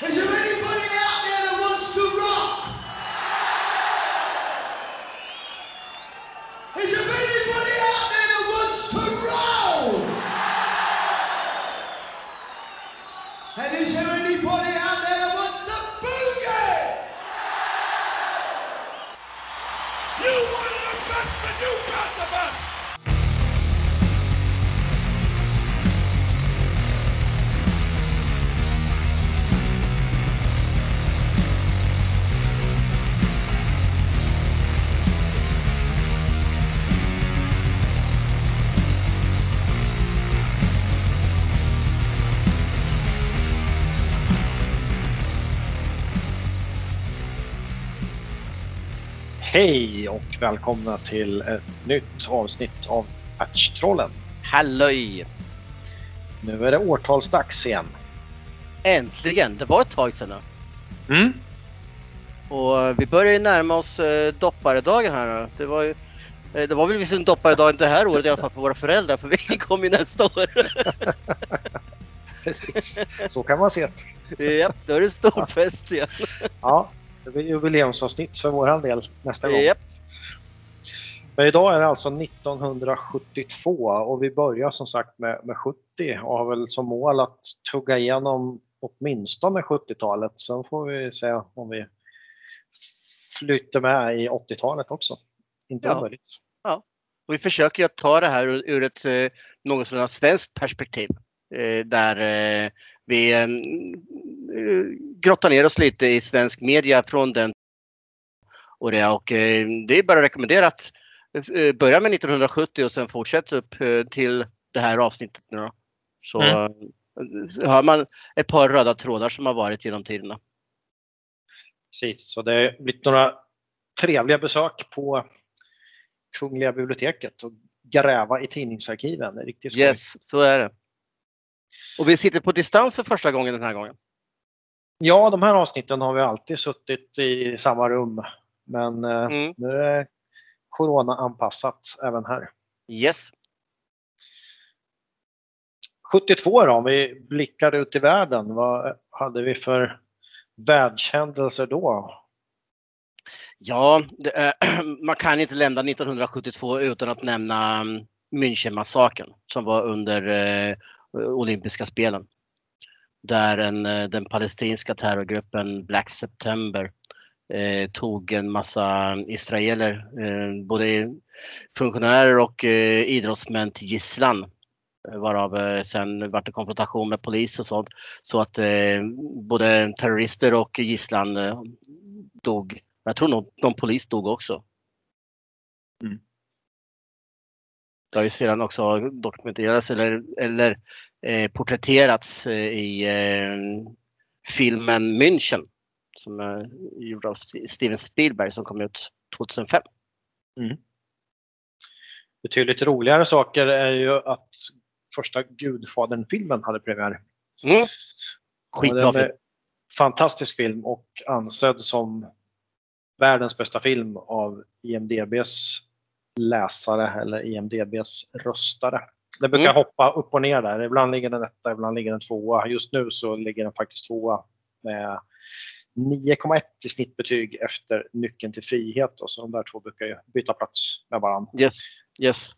Is there Hej och välkomna till ett nytt avsnitt av Patchtrollen. Halloj! Nu är det årtalsdags igen. Äntligen! Det var ett tag sedan. Mm. Och vi börjar ju närma oss eh, dopparedagen här nu. Det var ju eh, det var väl visst en dopparedag det här året i alla fall för våra föräldrar för vi kommer ju nästa år. Precis, så kan man se det. Japp, då är det stor fest igen. Ja, det blir jubileumsavsnitt för våran del nästa gång. Japp. Men idag är det alltså 1972 och vi börjar som sagt med, med 70 och har väl som mål att tugga igenom åtminstone 70-talet. Sen får vi se om vi flyttar med i 80-talet också. Inte Ja. omöjligt. Och vi försöker ju att ta det här ur, ett eh, något sådant svenskt perspektiv. Eh, där eh, vi eh, grottar ner oss lite i svensk media från den och det. Och det är bara att rekommendera att eh, börja med 1970 och sen fortsätta upp till det här avsnittet nu då. Så Mm. har man ett par röda trådar som har varit genom tiderna. Precis, så det har blivit några trevliga besök på Kungliga biblioteket och gräva i tidningsarkiven. Det är riktigt skoj. Yes, så är det. Och vi sitter på distans för första gången den här gången. Ja, de här avsnitten har vi alltid suttit i samma rum. Men eh, Mm. nu är det corona-anpassat även här. Yes. 72 då, om vi blickar ut i världen. Vad hade vi för världshändelser då? Ja, är- man kan inte lämna 1972 utan att nämna mm, Münchenmassakern som var under eh, Eh, olympiska spelen. Där en, eh, den palestinska terrorgruppen Black September eh, tog en massa israeler, eh, både funktionärer och eh, idrottsmän till gisslan. Eh, varav eh, sen vart det konfrontation med polis och sånt. Så att eh, både terrorister och gisslan eh, dog jag tror nog någon polis dog också. Mm. Det har ju sedan också dokumenterats eller, eller eh, porträtterats eh, i eh, filmen München som är gjord av St- Steven Spielberg som kom ut 2005. Betydligt roligare saker är ju att första Gudfadern-filmen hade premiär. Mm. Skitbra film. Fantastisk film och ansedd som världens bästa film av IMDBs läsare eller IMDBs röstare. Det brukar Mm. hoppa upp och ner där. Ibland ligger den etta, ibland ligger den tvåa. Just nu så ligger den faktiskt tvåa med 9,1 i snittbetyg efter Nyckeln till frihet. Och så de där två brukar ju byta plats med varandra. Yes, yes.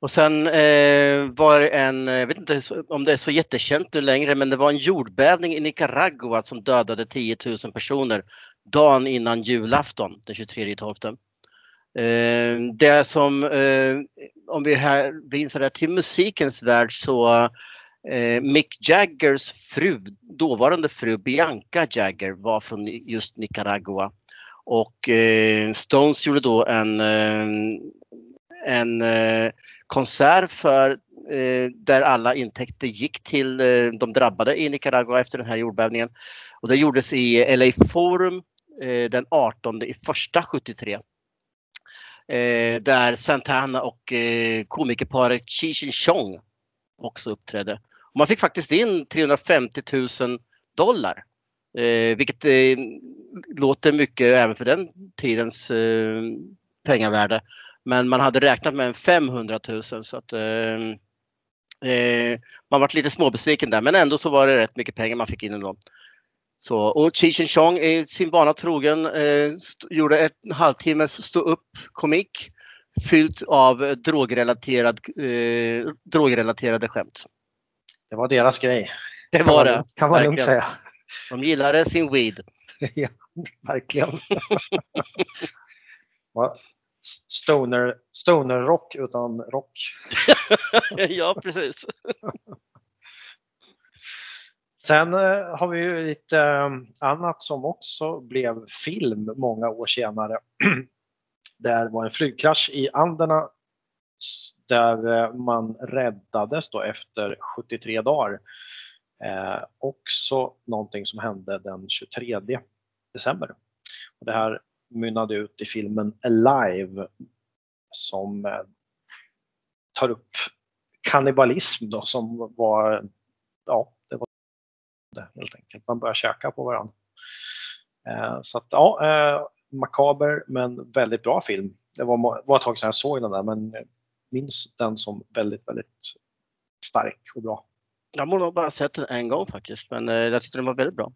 Och sen eh, var det en, jag vet inte om det är så jättekänt nu längre, men det var en jordbävning i Nicaragua som dödade 10 000 personer dagen innan julafton den 23 12. Eh, det som, eh, om vi här blir så till musikens värld så eh, Mick Jaggers fru, dåvarande fru Bianca Jagger var från just Nicaragua. Och eh, Stones gjorde då en, eh, en eh, konsert för eh, där alla intäkter gick till eh, de drabbade i Nicaragua efter den här jordbävningen. Och det gjordes i LA Forum eh, den 18 i första 73. Eh, där Santana och eh, komikerparet Cheech and Chong också uppträdde. Och man fick faktiskt in 350 000 dollar. Eh, vilket eh, låter mycket även för den tidens eh, pengavärde. Men man hade räknat med 500 000 så att eh, Eh, man varit lite småbesviken där men ändå så var det rätt mycket pengar man fick in ändå. Så, och Cheech Chong i sin vana trogen eh, gjorde en halvtimmes stå upp komik fyllt av drogrelaterad, eh, drogrelaterade skämt. Det var deras grej. Det var det. Kan man lugnt säga. De gillade sin weed. ja, verkligen. Stoner, stoner rock utan rock. ja, precis. Sen eh, har vi ju lite eh, annat som också blev film många år senare. Där var en flygkrasch i Anderna där eh, man räddades då efter 73 dagar. Eh, också någonting som hände den 23 december. Och det här mynnade ut i filmen Alive som eh, tar upp kannibalism då som var, ja, det var det helt enkelt. Man börjar käka på varandra. Eh, så att ja, eh, makaber men väldigt bra film. Det var, var ett tag sedan jag såg den där men minns den som väldigt, väldigt stark och bra. Jag har nog bara sett den en gång faktiskt men eh, jag tyckte den var väldigt bra.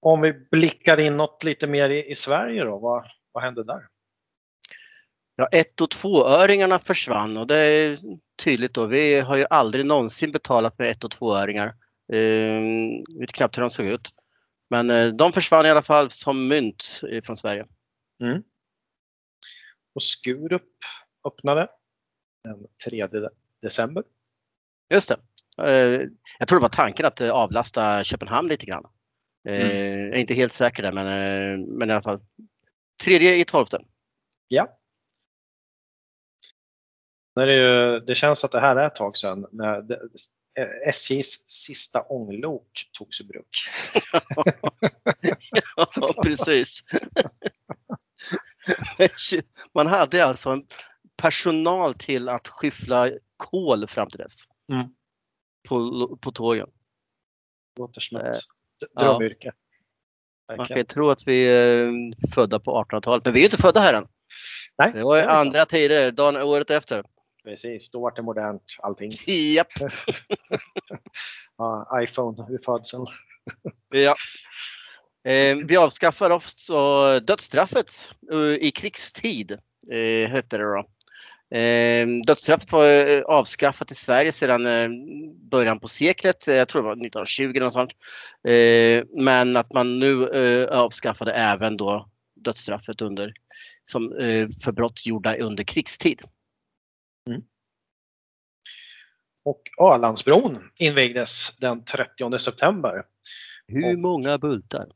Om vi blickar inåt lite mer i, i Sverige då, vad, vad hände där? Ja, ett och tvåöringarna försvann och det är tydligt då. Vi har ju aldrig någonsin betalat med ett och tvåöringar. Vi vet knappt hur de såg ut. Men eh, de försvann i alla fall som mynt från Sverige. Och Skurup öppnade den 3 de- december. Just det. Eh, jag tror det var tanken att eh, avlasta Köpenhamn lite grann. Eh, Jag är inte helt säker där men, men i alla fall. Tredje i tolfte. Ja. Det, ju, det känns att det här är ett tag sedan när det, eh, SJs sista ånglok togs i bruk. Ja, precis. Man hade alltså en personal till att skyffla kol fram till dess. Mm. På, på tågen. Låter som Eh, ett ja. drömyrke. Man Verkligen. kan ju tro att vi är födda på 1800-talet, men vi är inte födda här än. Nej, Det var ju andra tider, dagen, året efter. Precis, då var det modernt allting. Japp. Ja, iPhone vid födseln. Ja. Eh, vi avskaffar också dödsstraffet eh, i krigstid, eh, hette det då. Eh, dödsstraffet var eh, avskaffat i Sverige sedan eh, början på seklet, eh, jag tror det var 1920 eller något sånt. Eh, men att man nu eh, avskaffade även då dödsstraffet under, som, eh, för brott gjorda under krigstid. Och Ölandsbron invigdes den 30 september. Hur Och- många bultar?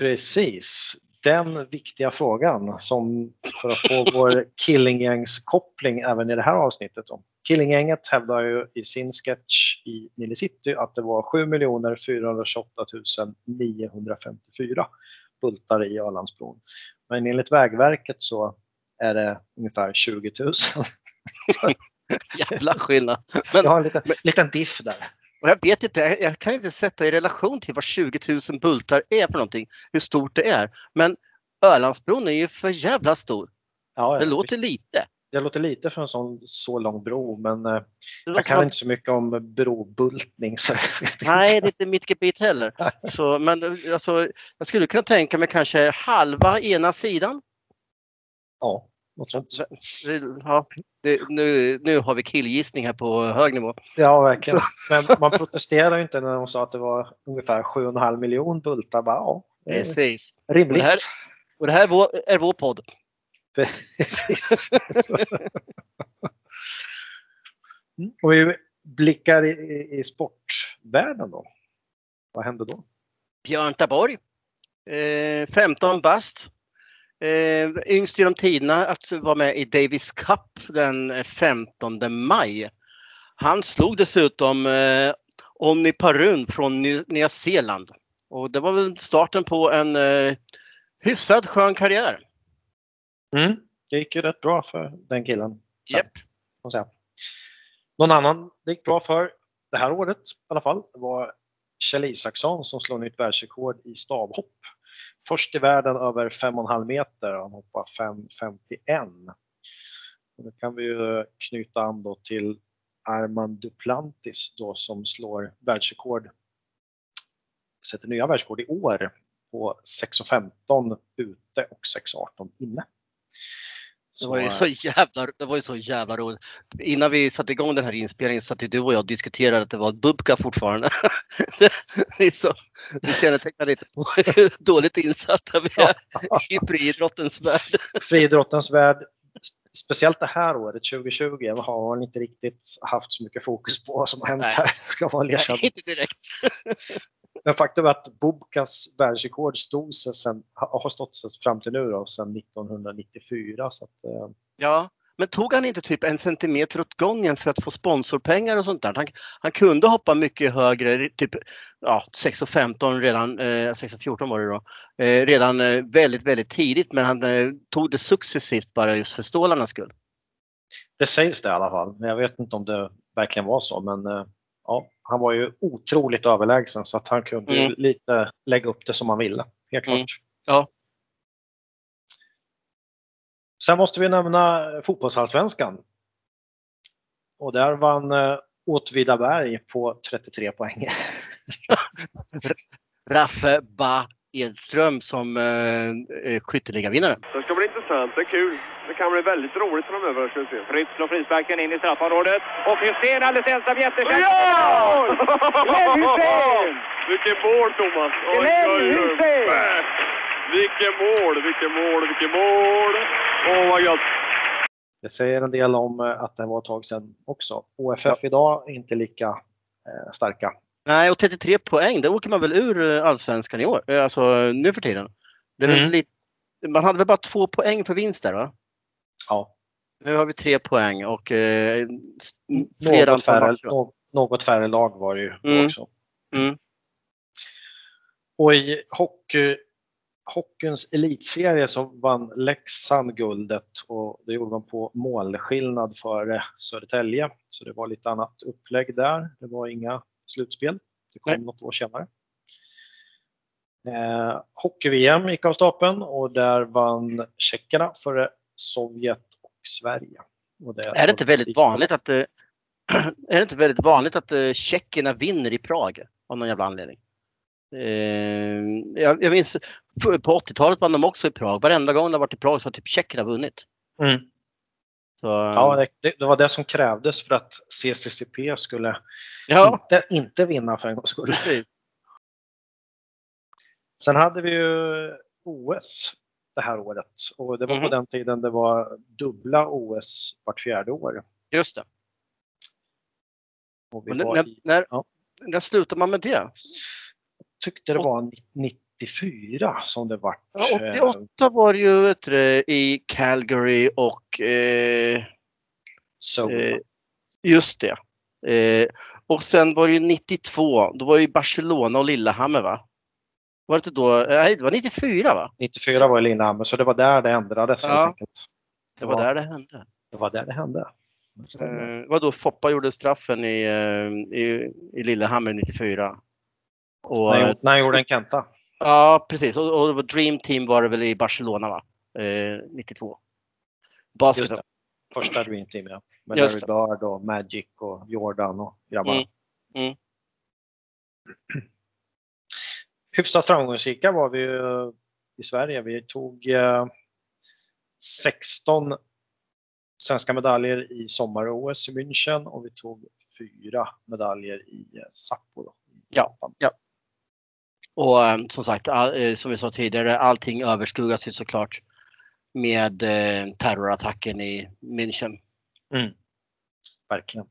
Precis, den viktiga frågan som för att få vår Killinggängs-koppling även i det här avsnittet. Då. Killinggänget hävdar ju i sin sketch i Nile City att det var 7 428 954 bultar i Ölandsbron. Men enligt Vägverket så är det ungefär 20 000. Jävla skillnad. Men Jag har en liten, liten diff där. Och jag vet inte, jag- jag kan inte sätta i relation till vad 20 000 bultar är för någonting, hur stort det är. Men Ölandsbron är ju för jävla stor. Ja, Det låter lite. det låter lite för en sån, så lång bro men eh, jag kan som- inte så mycket om brobultning. Så. Nej, det är inte mitt gebit heller. Så, men alltså, jag skulle kunna tänka mig kanske halva ena sidan. Ja, något sånt. Ja, nu, nu har vi killgissning här på hög nivå. Ja, verkligen. Men man protesterar ju inte när de sa att det var ungefär 7,5 miljon bultar. Bara, ja, Precis. rimligt. Det här- Och det här är vår, är vår podd. Precis. Och vi blickar i, i, i sportvärlden då. Vad hände då? Björn Taborg, eh, 15 bast. Eh, yngst genom tiderna att vara med i Davis Cup den 15 maj. Han slog dessutom eh, Onni Parun från Ny- Nya Zeeland. Och det var väl starten på en eh, hyfsad skön karriär. Mm. Det gick ju rätt bra för den killen. Japp. säga. Någon annan det gick bra för det här året i alla fall var Kjell Isaksson som slog nytt världsrekord i stavhopp. Först i världen över 5,5 meter. Han hoppar 5,51. Nu kan vi ju knyta an då till Armand Duplantis då som slår världsrekord, sätter nya världsrekord i år på 6.15 ute och 6.18 inne. Det var, ju så jävla, det var ju så jävla roligt. Innan vi satte igång den här inspelningen så satt du och jag och diskuterade att det var Bubka fortfarande. det är så, det kännetecknar lite på hur dåligt insatta vi är i friidrottens värld. Friidrottens värld, speciellt det här året 2020 har man inte riktigt haft så mycket fokus på vad som har hänt Nej. här. Ska vara Nej, inte direkt. Men faktum är att Bubkas världsrekord stod sig sen, har stått sig fram till nu då, sedan 1994. Så att, eh, Ja, men tog han inte typ en centimeter åt gången för att få sponsorpengar och sånt där? Han, han kunde hoppa mycket högre, typ ja, 6,15 redan, eh, 6,14 var det då, eh, redan eh, väldigt, väldigt tidigt men han eh, tog det successivt bara just för stålarnas skull. det sägs det i alla fall. Men jag vet inte om det verkligen var så. Men eh, ja, han var ju otroligt överlägsen så att han kunde ju Mm. lite lägga upp det som han ville. Helt klart. Mm. Ja. Sen måste vi nämna fotbollsallsvenskan. Och där vann eh, Åtvidaberg på 33 poäng. Raffe Ba Edström som eh, eh, skytteligavinnare. Det ska bli intressant. Det är kul. Det kan bli väldigt roligt framöver. Ska vi se. Fritz slår frisparken in i straffområdet. Och Hysén alldeles ensam jättechans. Ja! Glenn Hysén! Vilken mål, Thomas! Glenn. Hysén! Vilken mål, vilken mål, vilken mål! Åh, vad gött! Det säger en del om eh, att det var ett tag sedan också. OFF idag är inte lika eh, starka. Nej, och 33 poäng, där åker man väl ur eh, allsvenskan i år, eh, alltså nu för tiden. Mm. lite, man hade väl bara två poäng för vinst där va? Ja, Nu har vi tre poäng och eh, flera något färre, något färre lag var det ju Mm. också. Mm. Och i hockey, hockeyns elitserie så vann Leksand guldet och det gjorde de på målskillnad före Södertälje. Så det var lite annat upplägg där. Det var inga slutspel. Det kom Nej. något år senare. Eh, Hockey-VM gick av stapeln och där vann tjeckerna före Sovjet och Sverige. Och det Är det inte väldigt vanligt att eh, är det inte väldigt vanligt att eh, tjeckerna vinner i Prag av någon jävla anledning? Eh, jag, jag minns på på 80-talet vann de också i Prag. Varenda gång de varit i Prag så har typ tjeckerna vunnit. Mm. Så, Ja, det, det, det var det som krävdes för att CCCP skulle ja. inte, inte vinna för en gångs skull. Sen hade vi ju OS det här året och det var på Mhm. den tiden det var dubbla OS vart fjärde år. Just det. Och när, var när, i, när, ja. när slutar man med det? tyckte det var 94 som det vart. Ja, eh, 88 var det ju du, i Calgary och eh, så. Eh, just det. Eh, och sen var det ju 92, då var det ju Barcelona och Lillehammer va? Var det inte då? eh, Nej, det var 94 va? 94 var i Lillehammer så det var där det ändrades Ja. helt enkelt. Det var Ja. där det hände. Det var där det hände. Det. Eh, det var då Foppa gjorde straffen i, eh, i, i Lillehammer 94. Och, när, när jag gjorde en Kenta. ja, precis. Och, och det var Dream Team var det väl i Barcelona va? Eh, 92. Basket. Just det. Första Dream Team ja. Med Larry. Bird och Magic och Jordan och grabbarna. Mm. Mm. Hyfsat framgångsrika var vi ju i Sverige. Vi tog eh, 16 svenska medaljer i sommar-OS i München och vi tog fyra medaljer i eh, Sapporo. i Ja, Japan. ja. Och eh, som sagt, eh, som vi sa tidigare, allting överskuggas ju såklart med eh, terrorattacken i München. Verkligen.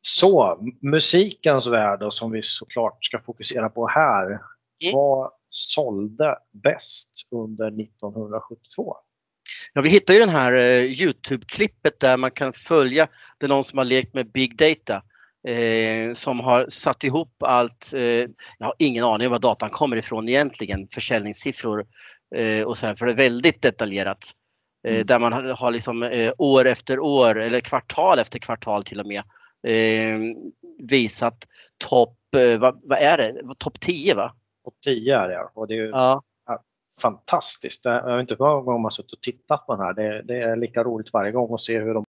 Så, musikens värld då, som vi såklart ska fokusera på här. Vad sålde bäst under 1972? Ja, vi hittar ju den här eh, Youtube-klippet där man kan följa, det är någon som har lekt med Big Data. Eh, som har satt ihop allt, eh, jag har ingen aning om var datan kommer ifrån egentligen, försäljningssiffror eh, och så här, för det är väldigt detaljerat. Eh, Mm. Där man har, har liksom eh, år efter år eller kvartal efter kvartal till och med eh, visat topp, vad, vad är det, topp 10 va? Topp 10 är det och det är ju Ja. fantastiskt. Jag vet inte hur många gånger man har suttit och tittat på den här. Det, det, är lika roligt varje gång att se hur de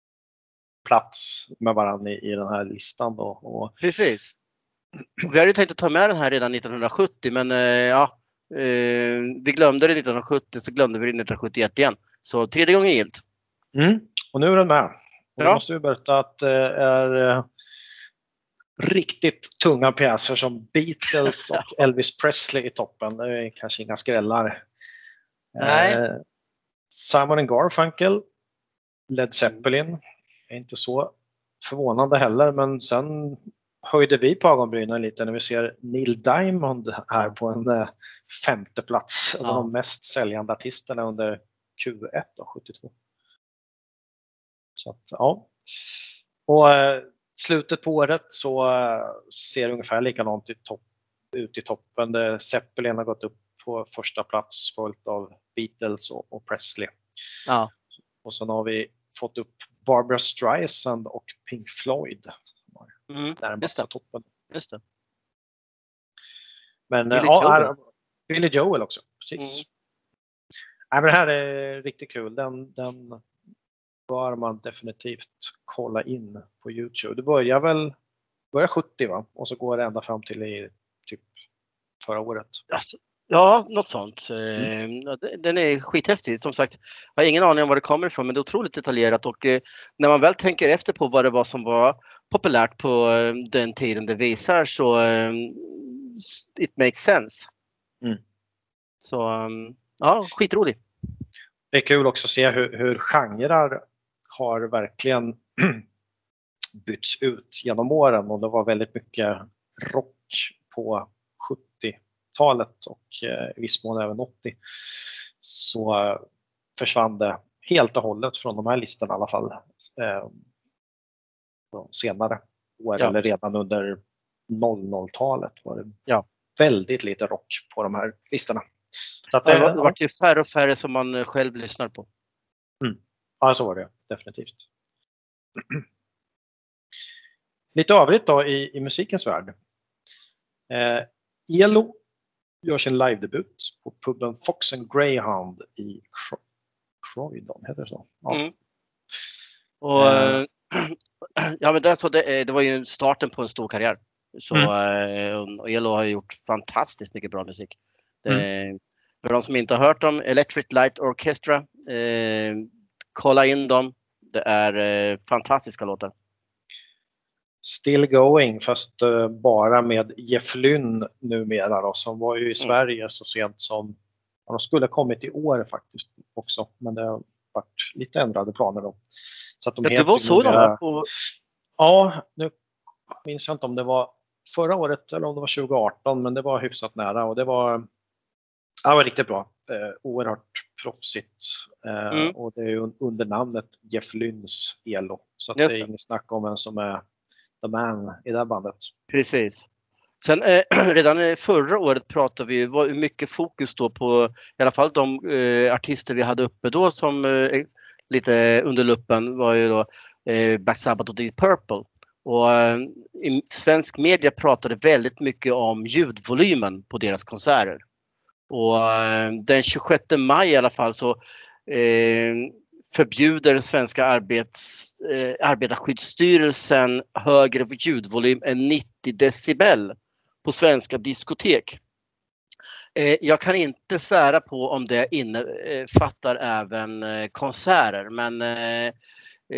plats med varandra i, i den här listan. Då. Och, Precis. Vi hade tänkt att ta med den här redan 1970 men eh, ja, eh, vi glömde det 1970 så glömde vi det 1971 igen. Så tredje gången gillt. mm, och nu är den med. Och Ja. måste vi berätta att det är eh, riktigt tunga pjäser som Beatles och Elvis Presley i toppen. Det är kanske inga skrällar. Nej. Eh, Simon Garfunkel, Led Zeppelin, är inte så förvånande heller men sen höjde vi på ögonbrynen lite när vi ser Neil Diamond här på en eh, femte plats. Av Ja. de mest säljande artisterna under Q1 då, 72. Så att, ja. Och eh, slutet på året så eh, ser det ungefär likadant i topp, ut i toppen. Zeppelin har gått upp på första plats följt av Beatles och, och Presley. Ja. Och sen har vi fått upp Barbara Streisand och Pink Floyd Mm, närmast toppen. just det. Men Billy eh, ja, Joel. här, Billy Joel också. Precis. Mm. Nej, men det här är riktigt kul. Den, den bör man definitivt kolla in på Youtube. Det börjar väl börjar 70 va? Och så går det ända fram till i typ förra året. Ja, något sånt. Eh, ja, det- Den är skithäftig. Som sagt, jag har ingen aning om var det kommer ifrån men det är otroligt detaljerat och eh, när man väl tänker efter på vad det var som var populärt på eh, den tiden det visar så eh, it makes sense. Mm. Så um, ja, skitrolig. Det är kul också att se hur, hur genrer har verkligen bytts ut genom åren och det var väldigt mycket rock på 70-talet och eh, i viss mån även 80. Så försvann det helt och hållet från de här listorna i alla fall. Eh, senare år Ja. eller redan under 00-talet var det Ja. väldigt lite rock på de här listorna. Så att, Det eh, har varit ju färre och färre som man själv lyssnar på. Ja, så var det definitivt. Lite övrigt då i, i musikens värld. Eh, Elo gör sin live-debut på puben Fox and Greyhound i Cro- Croydon, heter det så? Ja. Mm. Och, eh, ja, men det, så det, det var ju starten på en stor karriär. Så, Mm. eh, och Elo har gjort fantastiskt mycket bra musik. Det, För de som inte har hört dem, Electric Light Orchestra, eh, kolla in dem. Det är eh, fantastiska låtar. Still going fast eh, bara med Jeff Lynne numera då, som var ju i Sverige så sent som, ja, de skulle ha kommit i år faktiskt också, men det har varit lite ändrade planer då. Så att de Ja, det var så numera- på, Ja, nu minns jag inte om det var förra året eller om det var 2018, men det var hyfsat nära och det var, ja, det var riktigt bra. Eh, oerhört proffsigt eh, Mm. och det är ju under namnet Jeff Lynns Elo. Så att det är inget snack om vem som är the man i det här bandet. Precis. Sen eh, redan förra året pratade vi var mycket fokus då på i alla fall de eh, artister vi hade uppe då som eh, lite under luppen var ju då eh, Black Sabbath och Deep Purple. Och eh, i svensk media pratade väldigt mycket om ljudvolymen på deras konserter. Och eh, den 26 maj i alla fall så eh, förbjuder svenska arbets, eh, arbetarskyddsstyrelsen högre ljudvolym än 90 decibel på svenska diskotek. Eh, jag kan inte svära på om det innefattar eh, även eh, konserter men eh,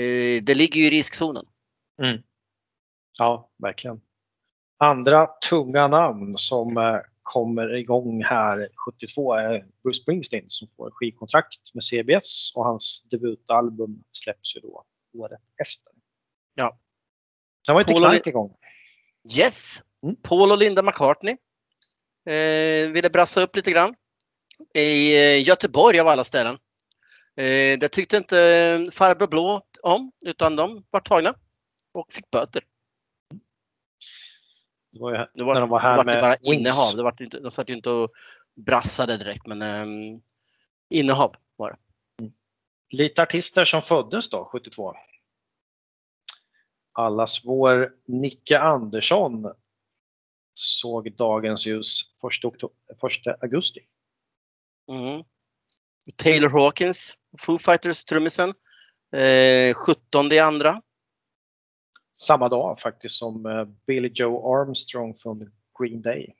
eh, det ligger ju i riskzonen. Mm. Ja, verkligen. Andra tunga namn som eh, kommer igång här 72 är Bruce Springsteen som får skivkontrakt med CBS och hans debutalbum släpps ju då året efter. Ja. Sen var inte Paul och knark igång. Yes! Mm. Paul och Linda McCartney eh, ville brassa upp lite grann. I eh, Göteborg av alla ställen. Eh, det tyckte inte eh, farbror Blå om utan de var tagna och fick böter. Det var ju här, Det var, när de var det här var med bara Wings. innehav. Det var inte, de satt ju inte och brassade direkt men eh, innehav var det. Lite artister som föddes då, 72. Allas vår Nicke Andersson såg dagens ljus 1, oktober, 1 augusti. Mm. Taylor Hawkins, Foo Fighters trummisen. Eh, 17 i andra. Samma dag faktiskt som eh, Billy Joe Armstrong från Green Day.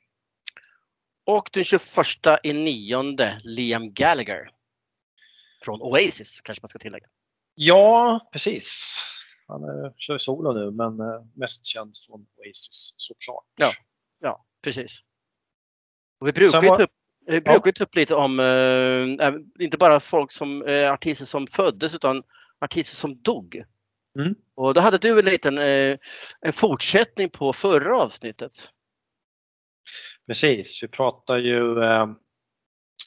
Och den 21 i nionde Liam Gallagher. Från Oasis kanske man ska tillägga. Ja, precis. Han eh, kör solo nu men eh, mest känd från Oasis såklart. Ja. Ja, precis. Och vi brukar ju var- ta upp, vi brukar ta upp lite om, eh, eh, inte bara folk som, eh, artister som föddes utan artister som dog. Mm. Och då hade du en liten eh, en fortsättning på förra avsnittet. Precis, vi pratar ju eh,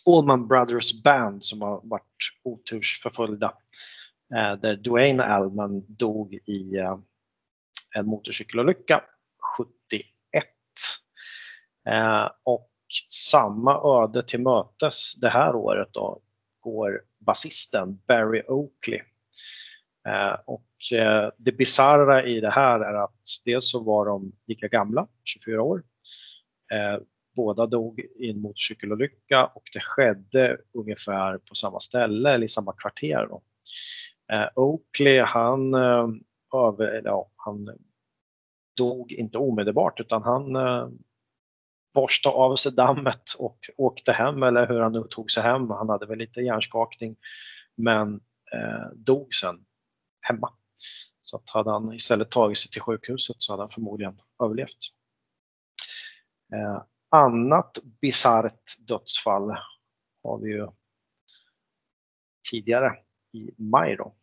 Allman Brothers Band som har varit otursförföljda. Eh, där Dwayne Allman dog i eh, en motorcykelolycka 71. Eh, och samma öde till mötes det här året då går basisten Barry Oakley. Eh, och eh, det bizarra i det här är att dels så var de lika gamla, 24 år. Eh, båda dog i en motorcykelolycka och det skedde ungefär på samma ställe eller i samma kvarter. Då. Eh, Oakley han, eh, ja, han dog inte omedelbart utan han eh, borstade av sig dammet och åkte hem eller hur han nu tog sig hem. Han hade väl lite hjärnskakning men eh, dog sen hemma. Så att hade han istället tagit sig till sjukhuset så hade han förmodligen överlevt. Eh, annat bisarrt dödsfall har vi ju tidigare i maj då.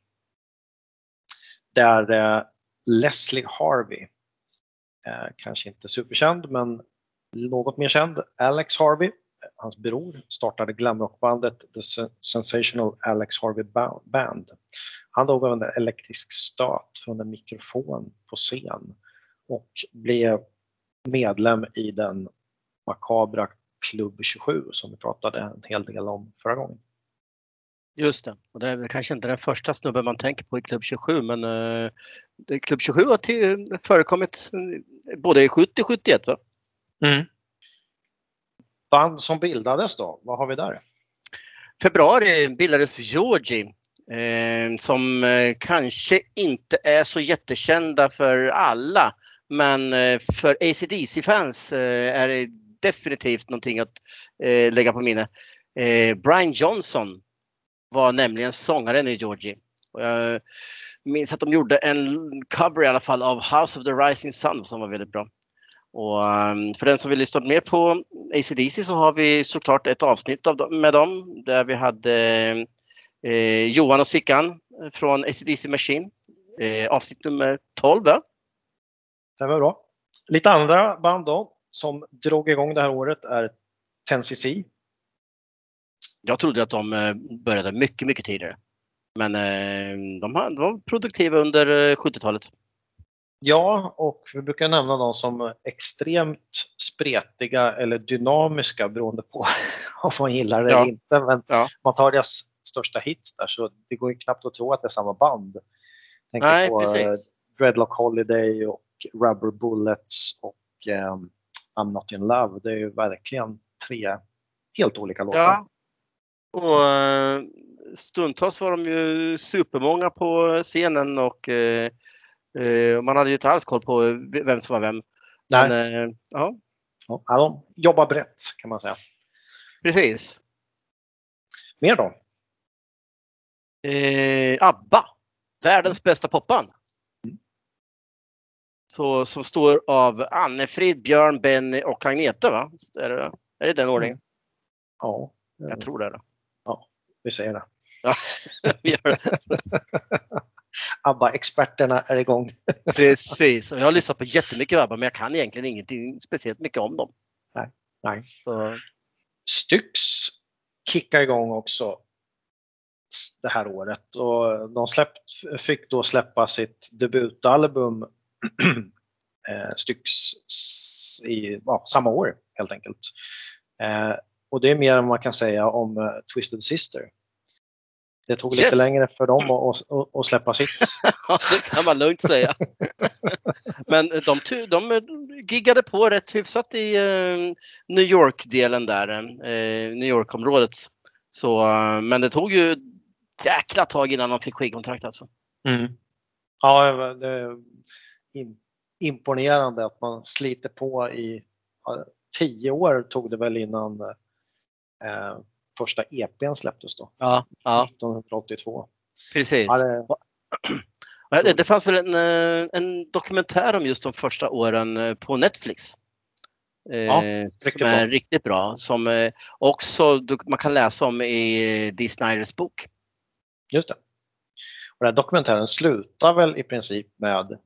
Där eh, Leslie Harvey, eh, kanske inte superkänd men något mer känd, Alex Harvey, hans bror, startade glamrockbandet The Sen- Sensational Alex Harvey Ba- Band. Han dog av en elektrisk stöt från en mikrofon på scen och blev medlem i den makabra Klubb 27 som vi pratade en hel del om förra gången. Just det. Och det är väl kanske inte den första snubben man tänker på i Klubb 27 men eh, Klubb 27 har till, förekommit eh, både i 70 och 71 va? Band som bildades då, vad har vi där? februari bildades Georgie eh, som eh, kanske inte är så jättekända för alla. Men eh, för ACDC-fans eh, är det definitivt någonting att eh, lägga på minne. Eh, Brian Johnson var nämligen sångaren i Georgie. Och jag minns att de gjorde en cover i alla fall av House of the Rising Sun som var väldigt bra. Och um, för den som vill lyssna mer på ACDC så har vi såklart ett avsnitt med dem där vi hade eh, Johan och Sickan från ACDC Machine. Eh, avsnitt nummer 12 va? Det var bra. Lite andra band då som drog igång det här året är 10cc. Jag trodde att de eh, började mycket, mycket tidigare. Men de, var produktiva under eh, 70-talet. Ja, och vi brukar nämna dem som extremt spretiga eller dynamiska beroende på om man gillar det Ja. eller inte. Men Ja. man tar deras största hits där så det går ju knappt att tro att det är samma band. Tänk Nej, på eh, precis. Dreadlock Holiday och Rubber Bullets och eh, I'm Not In Love. Det är ju verkligen tre helt olika låtar. Ja. Och eh, stundtals var de ju supermånga på scenen och eh, man hade ju inte alls koll på vem som var vem. Nej. Men, eh, ja, Ja, de jobbar brett kan man säga. precis. Mer då? Eh, ABBA, världens bästa popband. Så, som står av Anne-Frid, Björn, Benny och Agneta va? Är det, är det den ordningen? Ja, Jag tror det. Då. vi säger det. Ja, vi gör det. ABBA-experterna är igång. Precis. Och Jag har lyssnat på jättemycket ABBA men jag kan egentligen ingenting speciellt mycket om dem. Nej. Så, Styx kickar igång också det här året och de släppt, fick då släppa sitt debutalbum eh, Styx i ja, samma år helt enkelt. Eh, och det är mer än man kan säga om eh, Twisted Sister. Det tog lite Yes. längre för dem att, att, att släppa sitt. ja, det kan man lugnt säga. men de, de giggade på rätt hyfsat i eh, New York-delen där, eh, New York-området. Så, eh, men det tog ju jäkla tag innan de fick skivkontrakt alltså. Ja, det är im- imponerande att man sliter på i tio år tog det väl innan första EPn släpptes då, Ja, ja 1982. precis. Ja, det, Det, det fanns väl en, eh, en dokumentär om just de första åren eh, på Netflix. Eh, Ja, som är bra. riktigt bra. Som också man kan läsa om i Dee Snyders bok. Just det. Och den dokumentären slutar väl i princip med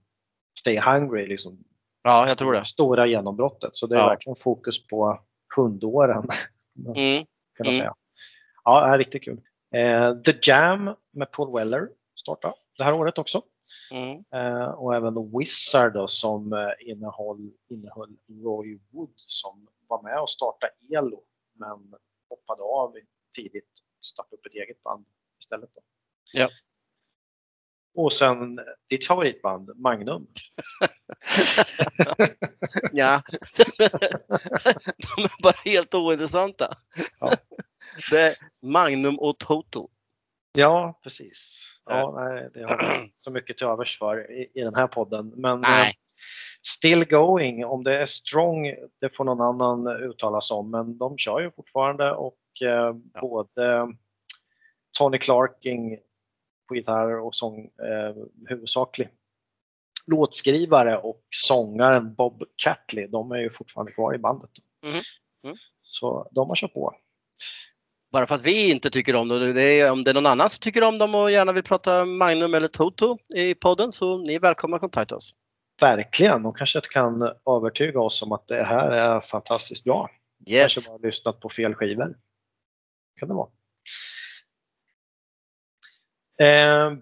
Stay Hungry, liksom Ja, jag tror det. stora genombrottet. Så det är Ja. verkligen fokus på hundåren Mm. Kan man Mm. säga. Ja, det är riktigt kul. Eh, The Jam med Paul Weller startade det här året också. Mm. Eh, och även Wizard då, som eh, innehöll, innehöll Roy Wood som var med och startade ELO men hoppade av tidigt och startade upp ett eget band istället. Då. Ja. Och sen ditt favoritband Magnum. Ja. De är bara helt ointressanta. Ja. Det är Magnum och Total. Ja, precis. Ja, nej, det har jag så mycket till övers för i, i den här podden. Men Nej. eh, still going, om det är strong, det får någon annan uttala sig om. Men de kör ju fortfarande och eh, Ja. både Tony Clarking på gitarr och sång, eh, huvudsaklig låtskrivare och sångaren Bob Catley, de är ju fortfarande kvar i bandet. Mhm. Mm. Så de har kört på. Bara för att vi inte tycker om dem. Det är, om det är någon annan som tycker om dem och gärna vill prata Magnum eller Toto i podden så ni är välkomna att kontakta oss. Verkligen, de kanske kan övertyga oss om att det här är fantastiskt bra. Yes. Kanske bara lyssnat på fel skivor. Kan det vara. Eh,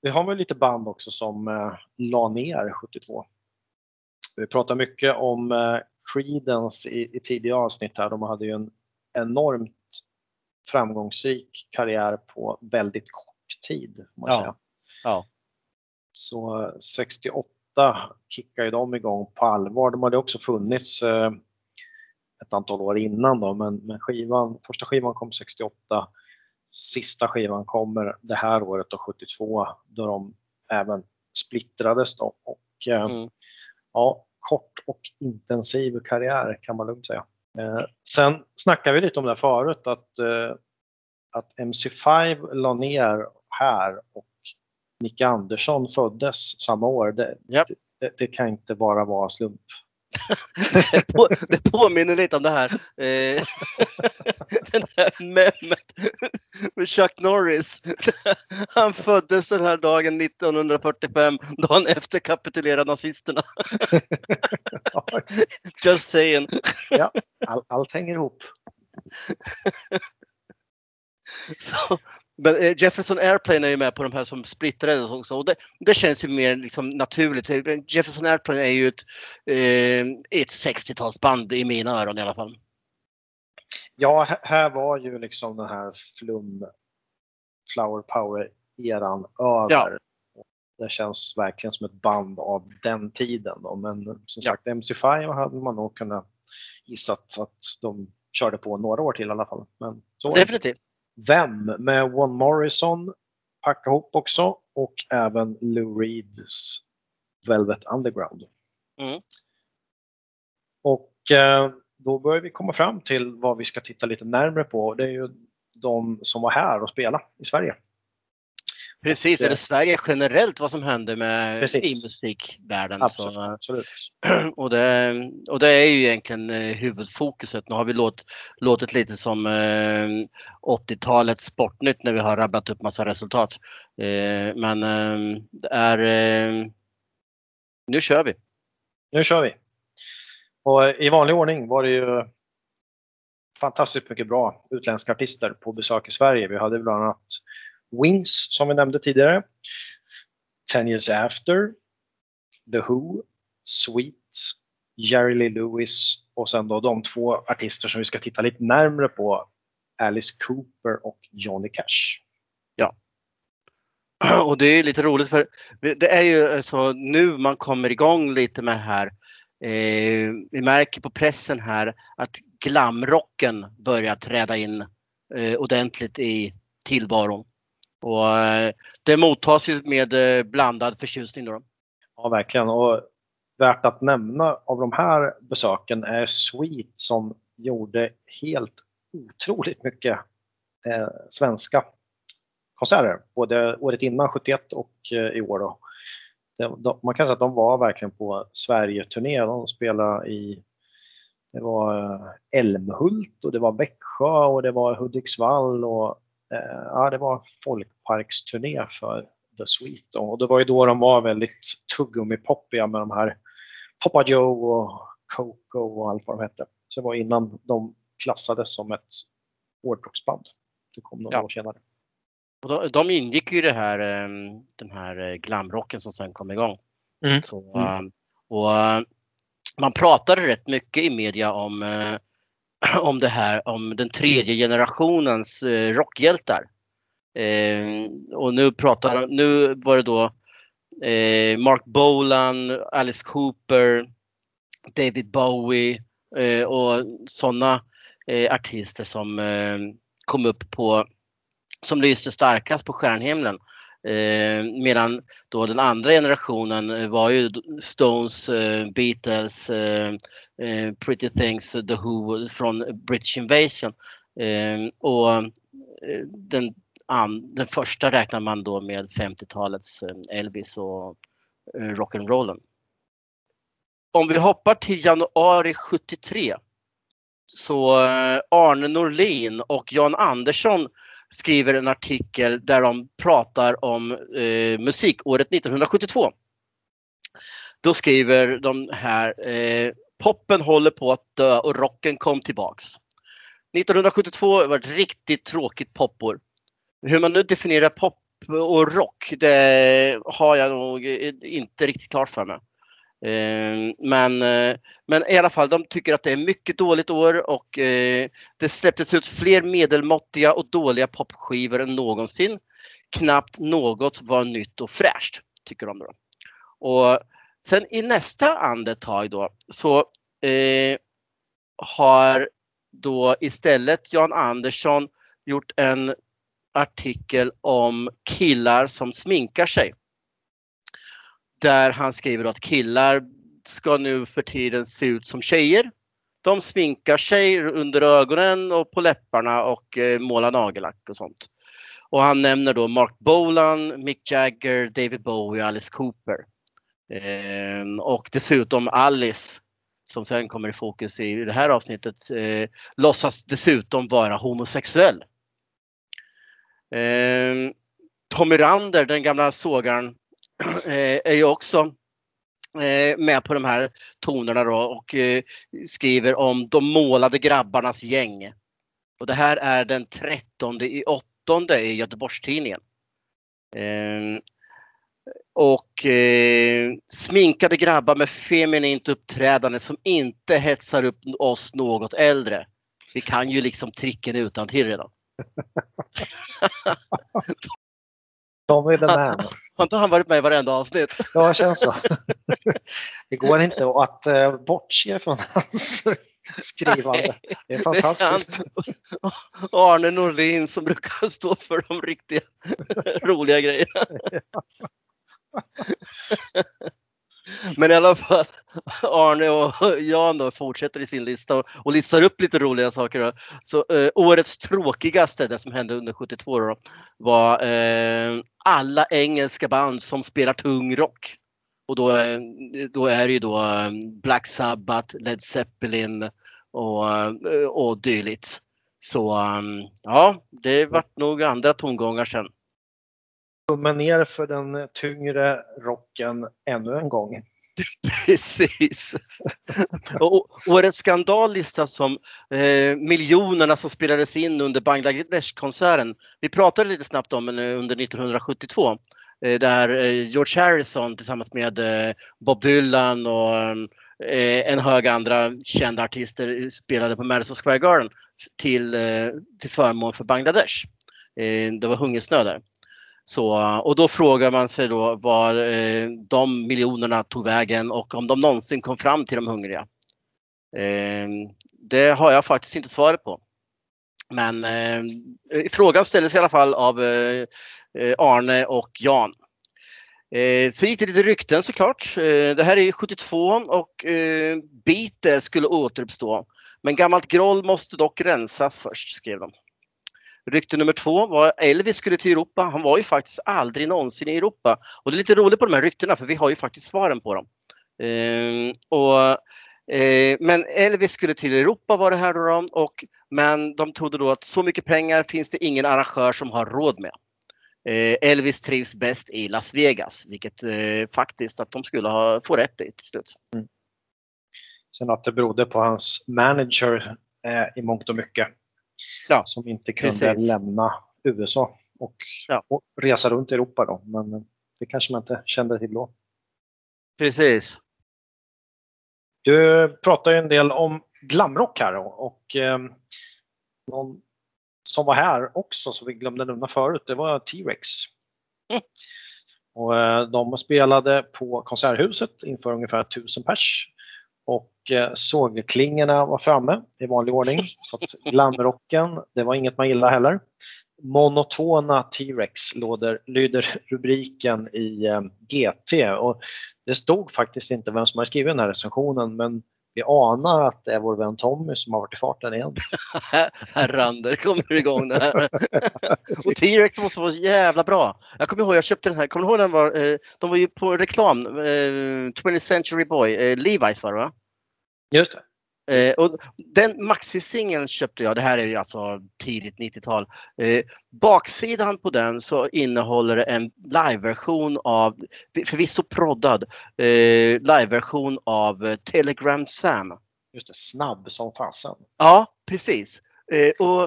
vi har väl lite band också som eh, la ner 72. Vi pratar mycket om eh, Creedence i, i tidiga avsnitt här. De hade ju en enormt framgångsrik karriär på väldigt kort tid. Man Ja. säga. Ja. Så eh, 68 kickade de igång på allvar. De hade också funnits eh, ett antal år innan då, men, men skivan, första skivan kom 68. Sista skivan kommer det här året då 72 då de även splittrades då. Och, eh, Mm. ja, kort och intensiv karriär kan man lugnt säga. Eh, sen snackade vi lite om det här förut att, eh, att MC5 la ner här och Nicke Andersson föddes samma år. Det, Japp. det, det kan inte bara vara slump. Det på- Det påminner lite om det här. Eh, Den här memet med Chuck Norris. Han föddes den här dagen 1945, dagen efter kapitulerade nazisterna. Just saying. All, allt hänger ihop. Så, men eh, Jefferson Airplane är ju med på de här som splittrades också och det, det känns ju mer liksom naturligt. Jefferson Airplane är ju ett, eh, ett 60-talsband i mina öron i alla fall. Ja, här- var ju liksom den här flum Flower Power-eran över. Ja. Det känns verkligen som ett band av den tiden. Då. Men som Ja. sagt, MC5 hade man nog kunnat gissat att de körde på några år till i alla fall. Men så. Definitivt. Vem med One Morrison packa ihop också och även Lou Reeds Velvet Underground. Mm. Och eh, då börjar vi komma fram till vad vi ska titta lite närmare på. Det är ju de som var här och spela i Sverige. Precis, eller Sverige generellt vad som händer med Precis. i musikvärlden. Absolut. Så, absolut. och, det, och det är ju egentligen eh, huvudfokuset. Nu har vi låt, låtit lite som eh, 80-talets Sportnytt när vi har rabblat upp massa resultat. Eh, men eh, det är... Eh, nu kör vi! Nu kör vi! Och I vanlig ordning var det ju fantastiskt mycket bra utländska artister på besök i Sverige. Vi hade bland annat Wings som vi nämnde tidigare. Ten years after. The Who. Sweet. Jerry Lee Lewis och sen då de två artister som vi ska titta lite närmre på. Alice Cooper och Johnny Cash. Och det är lite roligt för det är ju så nu man kommer igång lite med det här. Eh, vi märker på pressen här att glamrocken börjar träda in eh, ordentligt i tillvaron. Och eh, det mottas ju med eh, blandad förtjusning. Då. Ja, verkligen. Och värt att nämna av de här besöken är Sweet som gjorde helt otroligt mycket eh, svenska konserter, både året innan 71 och eh, i år. Då. De, de, man kan säga att de var verkligen på Sverige-turné. De spelade i det var eh, Älmhult och det var Växjö och det var Hudiksvall och ja, det var folkparksturné för The Sweet. Och det var ju då de var väldigt tuggummi-poppiga med de här Poppa Joe och Coco och allt vad de hette. Så det var innan de klassades som ett hårdrocksband. Det kom några Ja. år senare. Och de, de ingick ju i det här, eh, den här eh, glamrocken som sen kom igång. Mm. Så, Mm. eh, och eh, man pratade rätt mycket i media om, eh, om det här, om den tredje generationens eh, rockhjältar. Eh, och nu pratar nu var det då eh, Mark Bolan, Alice Cooper, David Bowie eh, och sådana eh, artister som eh, kom upp på, som lyste starkast på stjärnhimlen. Eh, medan då den andra generationen eh, var ju Stones, eh, Beatles, eh, eh, Pretty Things, The Who från British Invasion. Eh, och eh, den, an, den första räknar man då med 50-talets Elvis och eh, rock'n'rollen. Om vi hoppar till januari 73 så Arne Norlin och Jan Andersson skriver en artikel där de pratar om eh, musikåret 1972. Då skriver de här eh, Poppen håller på att dö och rocken kom tillbaks. 1972 var ett riktigt tråkigt popår. Hur man nu definierar pop och rock, det har jag nog inte riktigt klart för mig. Ehm, men, eh, men i alla fall, de tycker att det är mycket dåligt år och eh, det släpptes ut fler medelmåttiga och dåliga popskivor än någonsin. Knappt något var nytt och fräscht, tycker de. Då. Och sen i nästa andetag då så eh, har då istället Jan Andersson gjort en artikel om killar som sminkar sig. Där han skriver att killar ska nu för tiden se ut som tjejer. De sminkar sig under ögonen och på läpparna och eh, målar nagellack och sånt. Och han nämner då Mark Bolan, Mick Jagger, David Bowie och Alice Cooper. Eh, och dessutom Alice, som sen kommer i fokus i det här avsnittet, eh, låtsas dessutom vara homosexuell. Eh, Tommy Rander, den gamla sågaren, är ju också eh, med på de här tonerna då och eh, skriver om de målade grabbarnas gäng. Och det här är den 13 i åttonde i Göteborgstidningen. Eh, och eh, sminkade grabbar med feminint uppträdande som inte hetsar upp oss något äldre. Vi kan ju liksom tricken utan till redan. Tommy the man. Har inte han varit med i varenda avsnitt? Ja, det känns så. Det går inte att eh, bortse från hans skrivande. Det är fantastiskt. Arne Norlin som brukar stå för de riktiga roliga grejerna. Men i alla fall, Arne och Jan då fortsätter i sin lista och, och listar upp lite roliga saker. Då. Så eh, årets tråkigaste, det som hände under 72 då, var eh, alla engelska band som spelar tung rock. Och då, eh, då är det ju då eh, Black Sabbath, Led Zeppelin och, eh, och dylikt. Så ja, det vart nog andra tongångar sen. Tummen ner för den tyngre rocken ännu en gång. Precis. Och årets skandal listas som eh, miljonerna som spelades in under Bangladesh-konserten. Vi pratade lite snabbt om den under 1972. Eh, där eh, George Harrison tillsammans med eh, Bob Dylan och eh, en hög andra kända artister spelade på Madison Square Garden till, eh, till förmån för Bangladesh. Eh, det var hungersnöd där. Så, och då frågar man sig då var eh, de miljonerna tog vägen och om de någonsin kom fram till de hungriga. Eh, det har jag faktiskt inte svaret på. Men eh, frågan ställdes i alla fall av eh, eh, Arne och Jan. Eh, så gick det lite rykten såklart. Eh, det här är 72 och eh, Biter skulle återuppstå. Men gammalt groll måste dock rensas först, skrev de. Rykte nummer två var Elvis skulle till Europa. Han var ju faktiskt aldrig någonsin i Europa. Och det är lite roligt på de här ryktena för vi har ju faktiskt svaren på dem. Eh, och, eh, men Elvis skulle till Europa var det här då och men de trodde då att så mycket pengar finns det ingen arrangör som har råd med. Eh, Elvis trivs bäst i Las Vegas, vilket eh, faktiskt att de skulle ha, få rätt i till slut. Mm. Sen att det berodde på hans manager eh, i mångt och mycket. Ja, som inte kunde precis. lämna USA och, Ja. och resa runt i Europa då. Men det kanske man inte kände till då. Precis. Du pratar ju en del om glamrock här och, och eh, någon som var här också som vi glömde nämna förut, det var T-Rex. Mm. Och, eh, de spelade på Konserthuset inför ungefär 1000 pers. Och eh, sågklingorna var framme i vanlig ordning. Så glamrocken, det var inget man gillade heller. Monotona T-Rex lyder, rubriken i eh, GT. Och det stod faktiskt inte vem som har skrivit den här recensionen men vi anar att det är vår vän Tommy som har varit i farten igen. Herr Rander kommer igång det här. och T-Rex måste vara jävla bra. Jag kommer ihåg, jag köpte den här, kommer du ihåg den var, eh, de var ju på reklam, eh, 20th Century Boy, eh, Levi's var det va? Just det. Eh, och den maxi-singeln köpte jag, det här är ju alltså tidigt 90-tal. Eh, baksidan på den så innehåller en liveversion av, förvisso proddad, eh, liveversion av eh, Telegram Sam. Just det, snabb som fasen. Ja, precis. Eh, och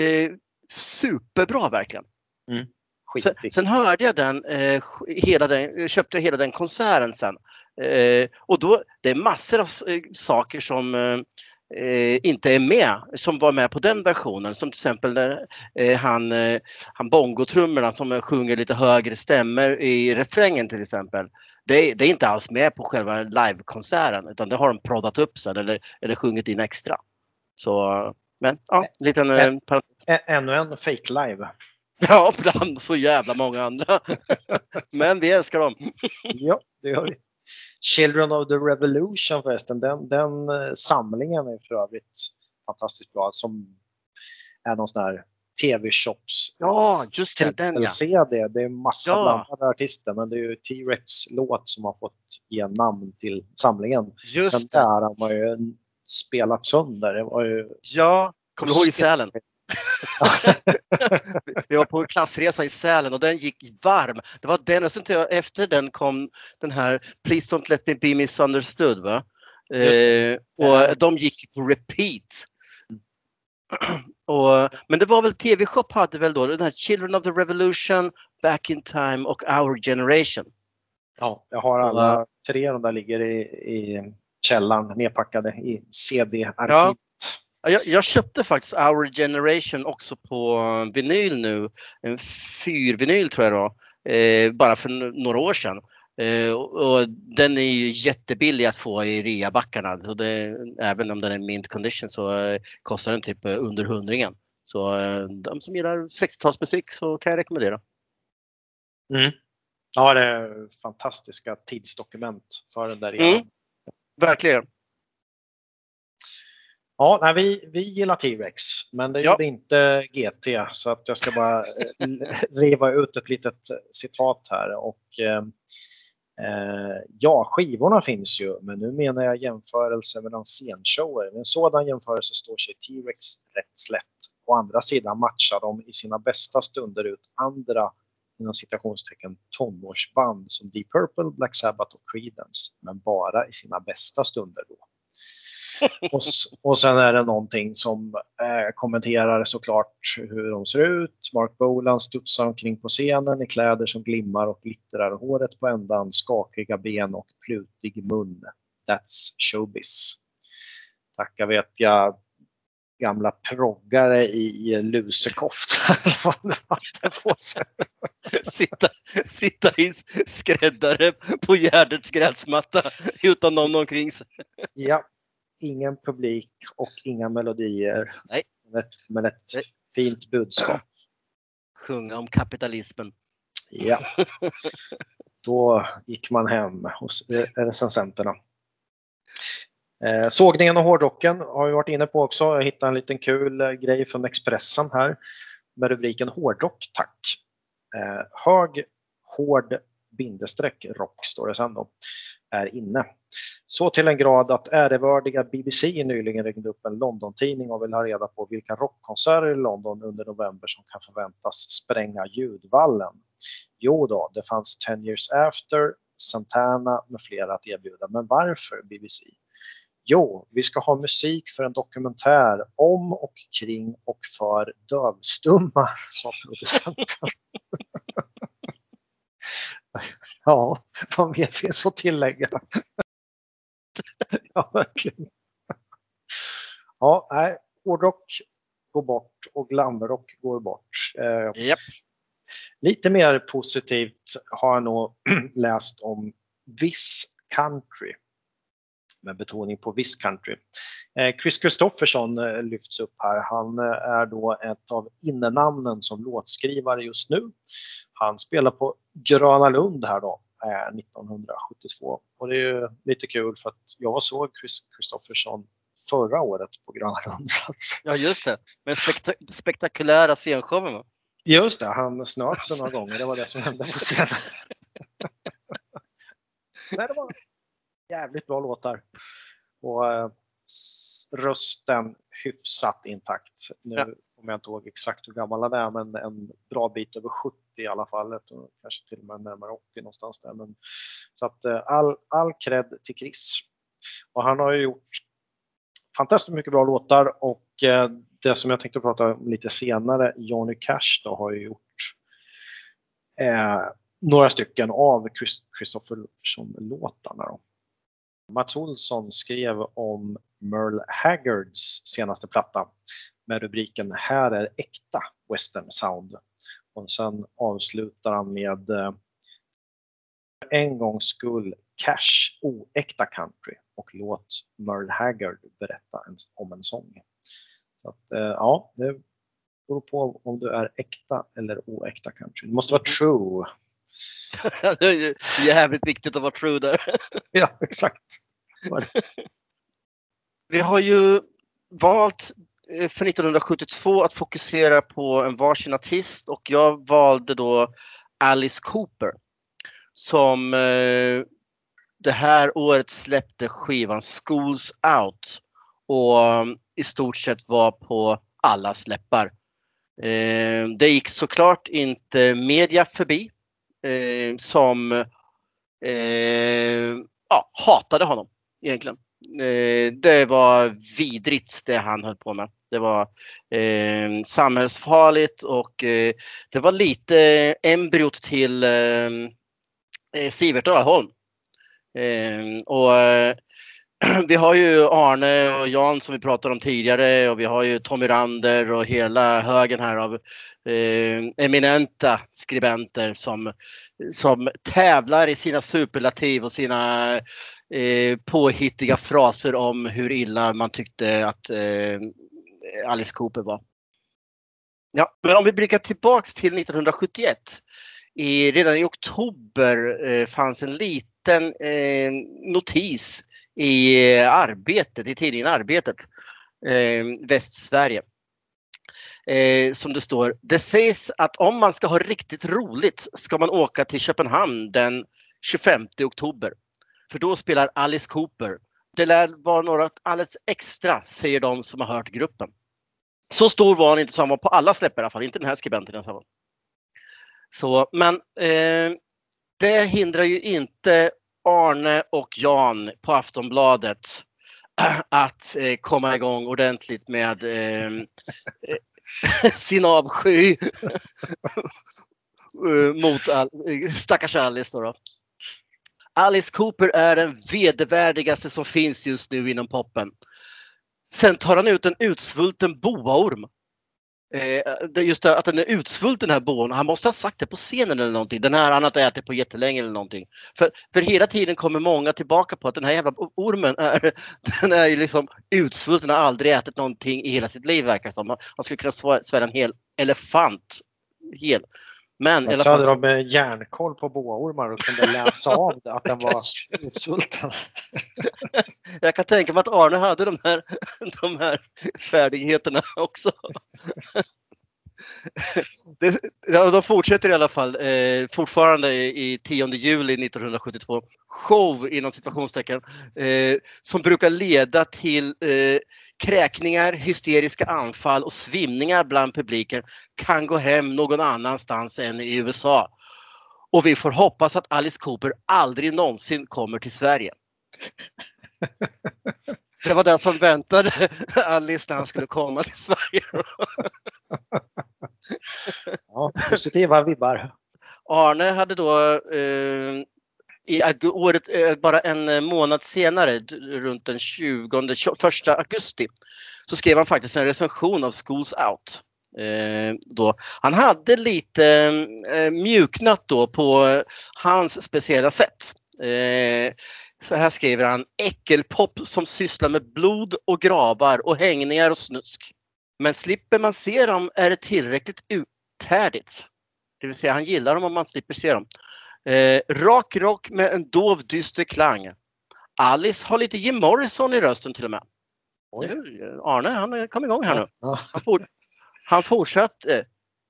eh, superbra verkligen. Sen, sen hörde jag den, eh, hela den, köpte hela den konserten sen. Eh, och då, det är massor av eh, saker som eh, eh, inte är med, som var med på den versionen. Som till exempel när eh, han, han bongotrummorna som sjunger lite högre stämmer i refrängen till exempel. Det, är- det är inte alls med på själva livekonserten utan det har de proddat upp sen eller, eller sjungit in extra. Så, men ja, en liten parentes. Ännu en fake live. Ja, bland så jävla många andra. Men vi älskar dem. Ja, det gör vi. Children of the Revolution förresten, den, den eh, samlingen är för övrigt fantastiskt bra. Som är någon sån här TV-shops Ja, just det, den, ja. trippel-CD. Det är massa Ja. blandade artister men det är ju T-Rex låt som har fått ge namn till samlingen. Den Just det. där har man ju spelat sönder. Det var ju... Ja, kommer du ihåg i Sälen? Vi var på klassresa i Sälen och den gick varm. Det var den, och sen efter den kom den här Please don't let me be misunderstood. Va? Eh, och de gick på repeat. Och, men det var väl TV-shop hade väl då den här Children of the Revolution, Back in Time och Our Generation. Ja, jag har alla tre. De där ligger i, i källaren nedpackade i CD-arkivet. Ja, Jag, jag köpte faktiskt Our Generation också på vinyl nu. En fyrvinyl tror jag var. Eh, bara för några år sedan. Eh, och, den är ju jättebillig att få i reabackarna. Så det, även om den är mint condition så eh, kostar den typ eh, under hundringen. Så eh, de som gillar 60-talsmusik så kan jag rekommendera. Mm. Ja, det är fantastiska tidsdokument för den där. Mm. Verkligen. Ja, nej, vi, vi gillar T-Rex, men det Ja. gjorde inte GT. Så att jag ska bara eh, riva ut ett litet citat här. Och, eh, eh, ja, skivorna finns ju, men nu menar jag jämförelse mellan scenshower. Med en sådan jämförelse står sig T-Rex rätt slätt. Å andra sidan matchar de i sina bästa stunder ut andra inom citationstecken tonårsband som Deep Purple, Black Sabbath och Creedence, men bara i sina bästa stunder då. Och, och sen är det någonting som eh, kommenterar såklart hur de ser ut. Mark Bolan studsar omkring på scenen i kläder som glimmar och glittrar. Håret på ändan, skakiga ben och plutig mun. That's showbiz. Tacka vet jag gamla proggare i lusekofta. På sig. Sitta, sitta i skräddare på Gärdets gräsmatta utan någon omkring sig. ja, ingen publik och inga melodier. Nej. med ett, med ett fint budskap. Sjunga om kapitalismen. Ja. Då gick man hem hos recensenterna. Eh, sågningen och hårdrocken har vi varit inne på också. Jag hittade en liten kul eh, grej från Expressen här med rubriken Hårdrock tack. Eh, hög, hård, bindestreck rock står det sen då, är inne. Så till en grad att ärevördiga BBC nyligen ringde upp en London-tidning och vill ha reda på vilka rockkonserter i London under november som kan förväntas spränga ljudvallen. Jo då, det fanns Ten years after, Santana med flera att erbjuda. Men varför BBC? Jo, vi ska ha musik för en dokumentär om och kring och för dövstumma, sa producenten. ja, vad mer finns att tillägga? ja, verkligen. Ja, nej, hårdrock går bort och glamrock går bort. Eh, yep. Lite mer positivt har jag nog läst om viss country med betoning på viss country. Eh, Chris Kristoffersson eh, lyfts upp här. Han eh, är då ett av innenamnen som låtskrivare just nu. Han spelar på Gröna Lund här då 1972 och det är lite kul för att jag såg Kristoffersson förra året på Gröna Lund. Ja just det, med spektak spektakulära scenshowen. Just det, han snöt sig några gånger. Det var det som hände på scenen. Men det var jävligt bra låtar. Och eh, rösten hyfsat intakt. Nu ja. kommer jag inte ihåg exakt hur gammal han är, men en bra bit över 70 i alla fall. Och kanske till och med närmare 80 någonstans där. Men, så att eh, all, all cred till Chris. Och han har ju gjort fantastiskt mycket bra låtar och eh, det som jag tänkte prata om lite senare, Johnny Cash då, har ju gjort eh, några stycken av Christofferson-låtarna. Mats Olsson skrev om Merle Haggards senaste platta med rubriken Här är äkta western sound. Och sen avslutar han med eh, En gångs skull Cash oäkta country och låt Merle Haggard berätta om en sång. Så att, eh, ja, det beror på om du är äkta eller oäkta country. Det måste vara true. det är jävligt viktigt att vara true där. ja, exakt. Vi har ju valt Eh, för 1972 att fokusera på en varsin artist och jag valde då Alice Cooper som eh, det här året släppte skivan Schools Out och mm, i stort sett var på alla släppar. Eh, det gick såklart inte media förbi som ja, hatade honom egentligen. Eh, det var vidrigt det han höll på med. Det var eh, samhällsfarligt och eh, det var lite embryot till eh, eh Sivert Öholm. Eh, och eh, vi har ju Arne och Jan som vi pratade om tidigare och vi har ju Tommy Rander och hela högen här av eh, eminenta skribenter som, som tävlar i sina superlativ och sina eh, påhittiga fraser om hur illa man tyckte att eh, Alice Cooper var. Ja, men om vi blickar tillbaks till 1971. I, redan i oktober eh, fanns en liten eh, notis i eh, Arbetet, i tidningen Arbetet, eh, Västsverige. Eh, som det står, det sägs att om man ska ha riktigt roligt ska man åka till Köpenhamn den 25 oktober. För då spelar Alice Cooper. Det lär vara något alldeles extra, säger de som har hört gruppen. Så stor var han inte som han var på alla släpp i alla fall, inte den här skribenten ensam. Så, men eh, det hindrar ju inte Arne och Jan på Aftonbladet att eh, komma igång ordentligt med ehm, eh, sin avsky eh, mot all, eh, stackars Alice. Då, då. Alice Cooper är den vedervärdigaste som finns just nu inom poppen. Sen tar han ut en utsvulten boaorm. Eh, just att den är utsvulten den här boen. Han måste ha sagt det på scenen eller någonting. Den här han har inte ätit på jättelänge eller någonting. För, för hela tiden kommer många tillbaka på att den här jävla ormen är, den är ju liksom utsvulten och har aldrig ätit någonting i hela sitt liv verkar det som. Han skulle kunna svälja en hel elefant. Hel. Men i alla Så hade fall, de eh, järnkoll på boaormar och kunde läsa av att den var utsvulten. jag kan tänka mig att Arne hade de här, de här färdigheterna också. Det, ja, de fortsätter i alla fall eh, fortfarande i, i 10 juli 1972. Show inom situationstecken eh, som brukar leda till eh, kräkningar, hysteriska anfall och svimningar bland publiken kan gå hem någon annanstans än i USA. Och vi får hoppas att Alice Cooper aldrig någonsin kommer till Sverige. Det var den som väntade Alice när han skulle komma till Sverige. Ja, positiva vibbar. Arne hade då eh, i året, eh, bara en eh, månad senare, runt den 20, 21 augusti, så skrev han faktiskt en recension av Schools Out. Eh, då. Han hade lite eh, eh, mjuknat då på hans speciella sätt. Eh, så här skriver han, äckelpop som sysslar med blod och gravar och hängningar och snusk. Men slipper man se dem är det tillräckligt uthärdigt. Det vill säga han gillar dem om man slipper se dem. Eh, rak rock med en dov dyster klang. Alice har lite Jim Morrison i rösten till och med. Oj. Arne han kom igång här nu. Han, for, han fortsatte.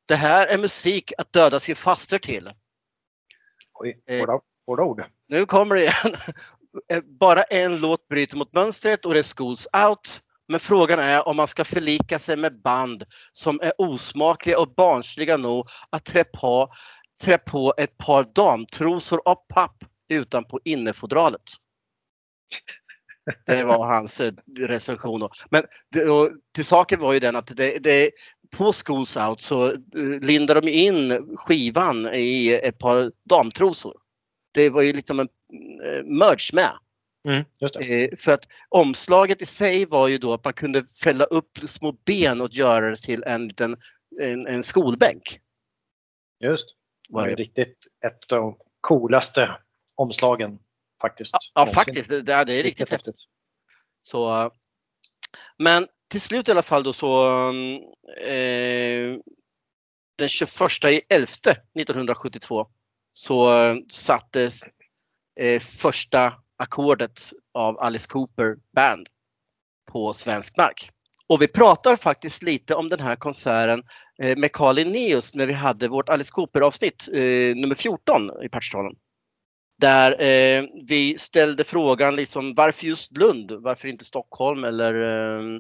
Det här är musik att döda sin faster till. Oj, Eh. hårda, hårda ord. Nu kommer det igen. Eh, Bara en låt bryter mot mönstret och det är Schools Out. Men frågan är om man ska förlika sig med band som är osmakliga och barnsliga nog att trä på, trä på ett par damtrosor av papp utanpå innefodralet. Det var hans eh, recension. Då. Men det, och, till saken var ju den att det, det, på Schools Out så eh, lindade de in skivan i ett par damtrosor. Det var ju liksom en eh, merch med. Mm, för att omslaget i sig var ju då att man kunde fälla upp små ben och göra det till en liten en, en skolbänk. Just. Var ju riktigt ett av de coolaste omslagen faktiskt. Ja, ja faktiskt, det, det är riktigt häftigt. Så, men till slut i alla fall då så eh, den 21 i 11 1972 så eh, sattes eh, första ackordet av Alice Cooper Band på svensk mark. Och vi pratar faktiskt lite om den här konserten eh, med Carl Linnaeus när vi hade vårt Alice Cooper avsnitt eh, nummer 14 i Partstalen. Där eh, vi ställde frågan liksom varför just Lund? Varför inte Stockholm eller eh,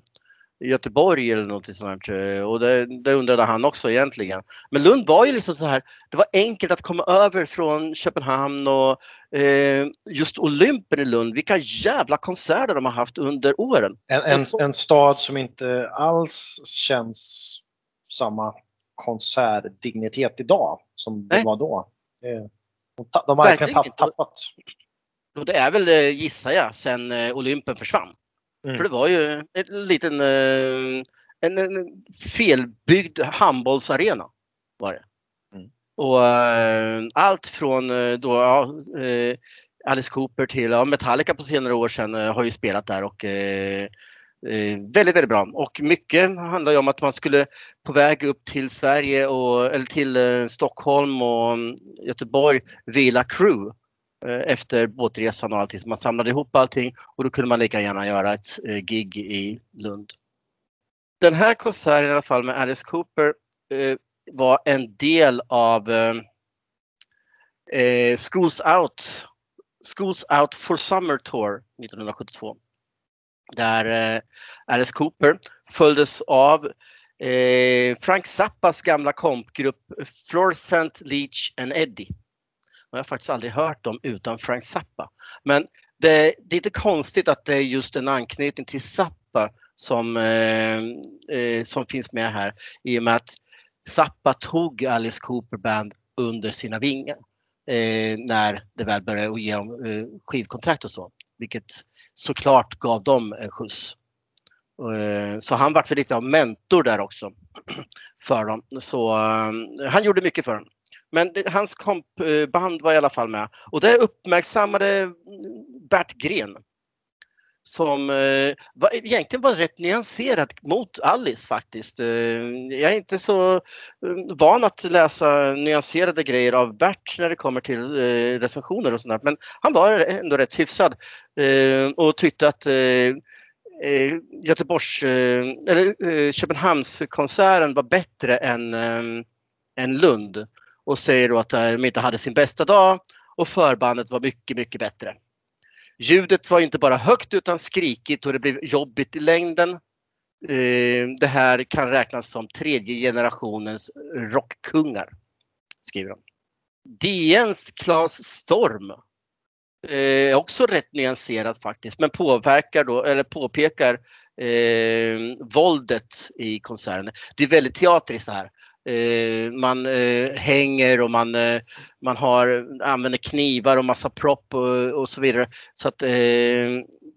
Göteborg eller något sånt. här. Och det, det undrade han också egentligen. Men Lund var ju liksom så här, det var enkelt att komma över från Köpenhamn och eh, just Olympen i Lund. Vilka jävla konserter de har haft under åren. En, en, så- en stad som inte alls känns samma konsertdignitet idag som det Nej. var då. Det- De, har verkligen tapp, tappat. Och det är väl, eh, gissar jag, sen eh, Olympen försvann. Mm. För det var ju en liten eh, en, en felbyggd handbollsarena. Var det. Mm. Och eh, allt från eh, då, ja, eh, Alice Cooper till ja, Metallica på senare år sedan eh, har ju spelat där och eh, eh, väldigt, väldigt bra. Och mycket handlar ju om att man skulle på väg upp till Sverige och, eller till eh, Stockholm och mm, Göteborg vila crew eh, efter båtresan och allting. Så man samlade ihop allting och då kunde man lika gärna göra ett eh, gig i Lund. Den här konserten i alla fall med Alice Cooper eh, var en del av eh, eh Schools Out Schools Out for Summer Tour 1972. Där eh, Alice Cooper följdes av eh, Frank Zappas gamla kompgrupp Florcent Leach and Eddie. Jag har faktiskt aldrig hört dem utan Frank Zappa. Men det, det är lite konstigt att det är just en anknytning till Zappa som, eh, eh, som finns med här i och med att Zappa tog Alice Cooper Band under sina vingar eh, när det väl började ge dem eh, skivkontrakt och så. Vilket såklart gav dem en skjuts. Eh, så han vart väl lite av mentor där också för dem. Så eh, han gjorde mycket för dem. Men det, hans kompband eh, var i alla fall med och det uppmärksammade Bert Gren som eh, var, egentligen var rätt nyanserad mot Alice faktiskt. Eh, jag är inte så eh, van att läsa nyanserade grejer av Bert när det kommer till eh, recensioner och sånt där. Men han var ändå rätt hyfsad eh, och tyckte att eh, eh Göteborgs, eh, eller eh, Köpenhamnskonserten var bättre än, eh, än Lund och säger då att eh, de inte hade sin bästa dag och förbandet var mycket, mycket bättre. Ljudet var inte bara högt utan skrikigt och det blev jobbigt i längden. Eh, det här kan räknas som tredje generationens rockkungar, skriver de. DNs Claes Storm är också rätt nyanserad faktiskt, men påverkar då, eller påpekar eh, våldet i konserten. Det är väldigt teatriskt det här. Eh, man eh, hänger och man, eh, man har, använder knivar och massa propp och, och så vidare. Så att eh,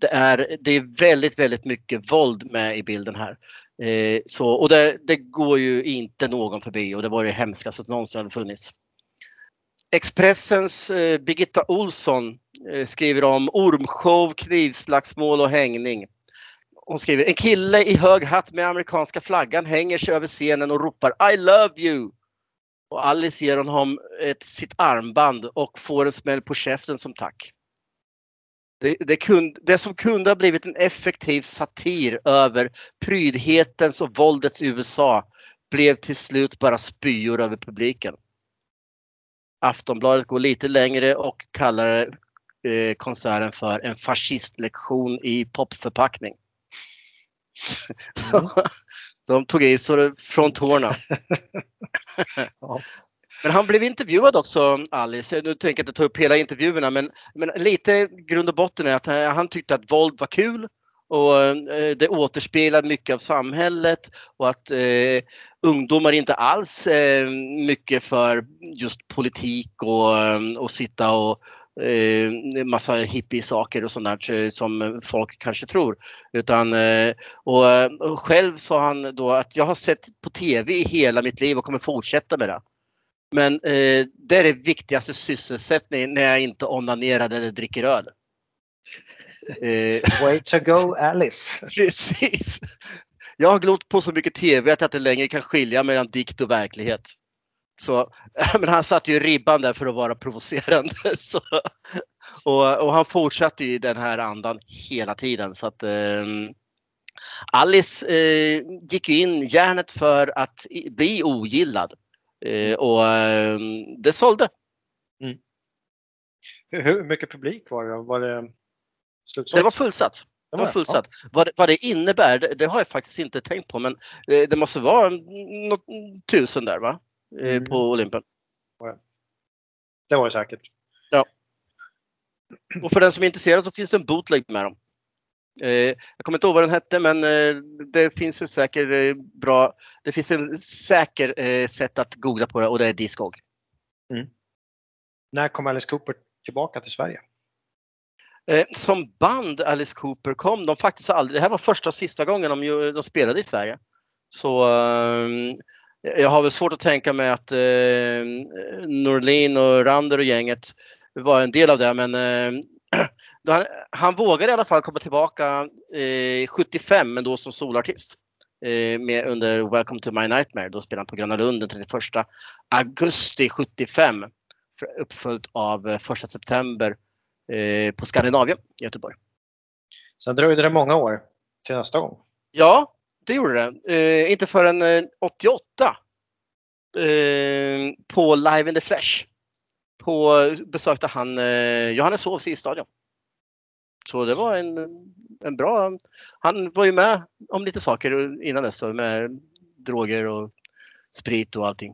det, är, det är väldigt, väldigt mycket våld med i bilden här. Eh, så, och det, det går ju inte någon förbi och det var det hemskaste som någonsin hade funnits. Expressens eh, Birgitta Olsson eh, skriver om ormshow, knivslagsmål och hängning. Hon skriver en kille i hög hatt med amerikanska flaggan hänger sig över scenen och ropar I love you. Och Alice ger honom ett, sitt armband och får en smäll på käften som tack. Det, det, kund, det som kunde ha blivit en effektiv satir över prydhetens och våldets USA blev till slut bara spyor över publiken. Aftonbladet går lite längre och kallar eh, konserten för en fascistlektion i popförpackning. Så, de tog i så det från tårna. Ja. Men han blev intervjuad också, Alice. Nu tänker jag inte ta upp hela intervjuerna men, men lite grund och botten är att han, han tyckte att våld var kul och eh, det återspeglar mycket av samhället och att eh, ungdomar inte alls är mycket för just politik och, eh, och sitta och eh, massa hippie-saker och sånt där eh, som folk kanske tror. Utan, eh, och, eh, och själv sa han då att jag har sett på TV i hela mitt liv och kommer fortsätta med det. Men eh, det är det viktigaste sysselsättningen när jag inte onanerar eller dricker öl. Way to go Alice! Precis. Jag har glott på så mycket TV att jag inte längre kan skilja mellan dikt och verklighet. Så, men han satte ju ribban där för att vara provocerande. Så, och, och han fortsatte i den här andan hela tiden. Så att, eh, Alice eh, gick ju in järnet för att bli ogillad. Eh, och eh, det sålde. Hur, hur mycket publik var det? Var det? Det var fullsatt. Det var Ja, fullsatt. Vad, det, vad det innebär, det, det har jag faktiskt inte tänkt på men eh, det måste vara något tusen där va? Eh, Mm. På Olympen. Det var det säkert. Och för den som är intresserad så finns det en bootleg med dem. Eh, jag kommer inte ihåg vad den hette men eh, det finns en säker bra, det finns en säker sätt att googla på det och det är Discog. När kom Alice Cooper tillbaka till Sverige? Som band Alice Cooper kom de faktiskt aldrig, det här var första och sista gången de, de spelade i Sverige. Så eh, jag har väl svårt att tänka mig att eh, Norlin och Rander och gänget var en del av det men eh, han, han vågade i alla fall komma tillbaka eh, 75 men då som solartist. Eh, med under Welcome to my nightmare. Då spelade han på Gröna Lund den 31 augusti 75. för- Uppföljt av eh, 1 september eh, på Skandinavien i Göteborg. Sen dröjde det många år till nästa gång. Ja, det gjorde det. Eh, inte förrän eh, 88 eh, på Live in the Flesh. På, besökte han eh, Johannes Hovs isstadion. Så det var en, en bra... Han var ju med om lite saker innan dess då, med droger och sprit och allting.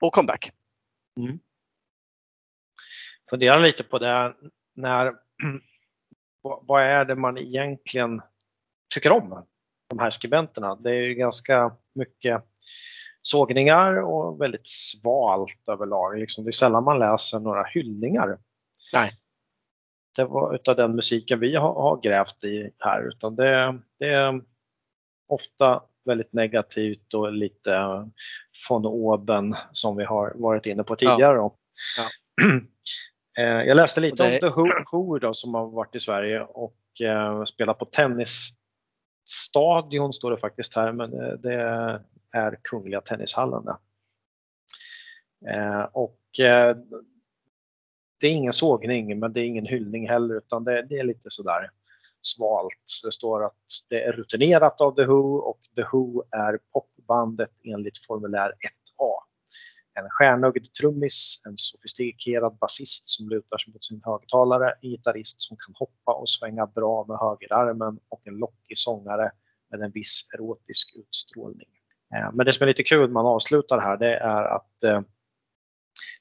Och comeback. Mm. Fundera lite på det när vad är det man egentligen tycker om? De här skribenterna. Det är ju ganska mycket sågningar och väldigt svalt överlag. Liksom, det är sällan man läser några hyllningar. Nej. Det var utav den musiken vi har, har grävt i här utan det, det, ofta väldigt negativt och lite von oben som vi har varit inne på tidigare. då. Eh, Jag läste lite det- om The Who, Who då, som har varit i Sverige och eh, spelat på Stadion står det faktiskt här, men eh, det är Kungliga Tennishallen. där. Eh, och eh, det är ingen sågning, men det är ingen hyllning heller, utan det, det är lite sådär svalt. Det står att det är rutinerat av The Who och The Who är popbandet enligt formulär 1A. En stjärnögd trummis, en sofistikerad basist som lutar sig mot sin högtalare, en gitarrist som kan hoppa och svänga bra med högerarmen och en lockig sångare med en viss erotisk utstrålning. Eh, men det som är lite kul när man avslutar här det är att eh,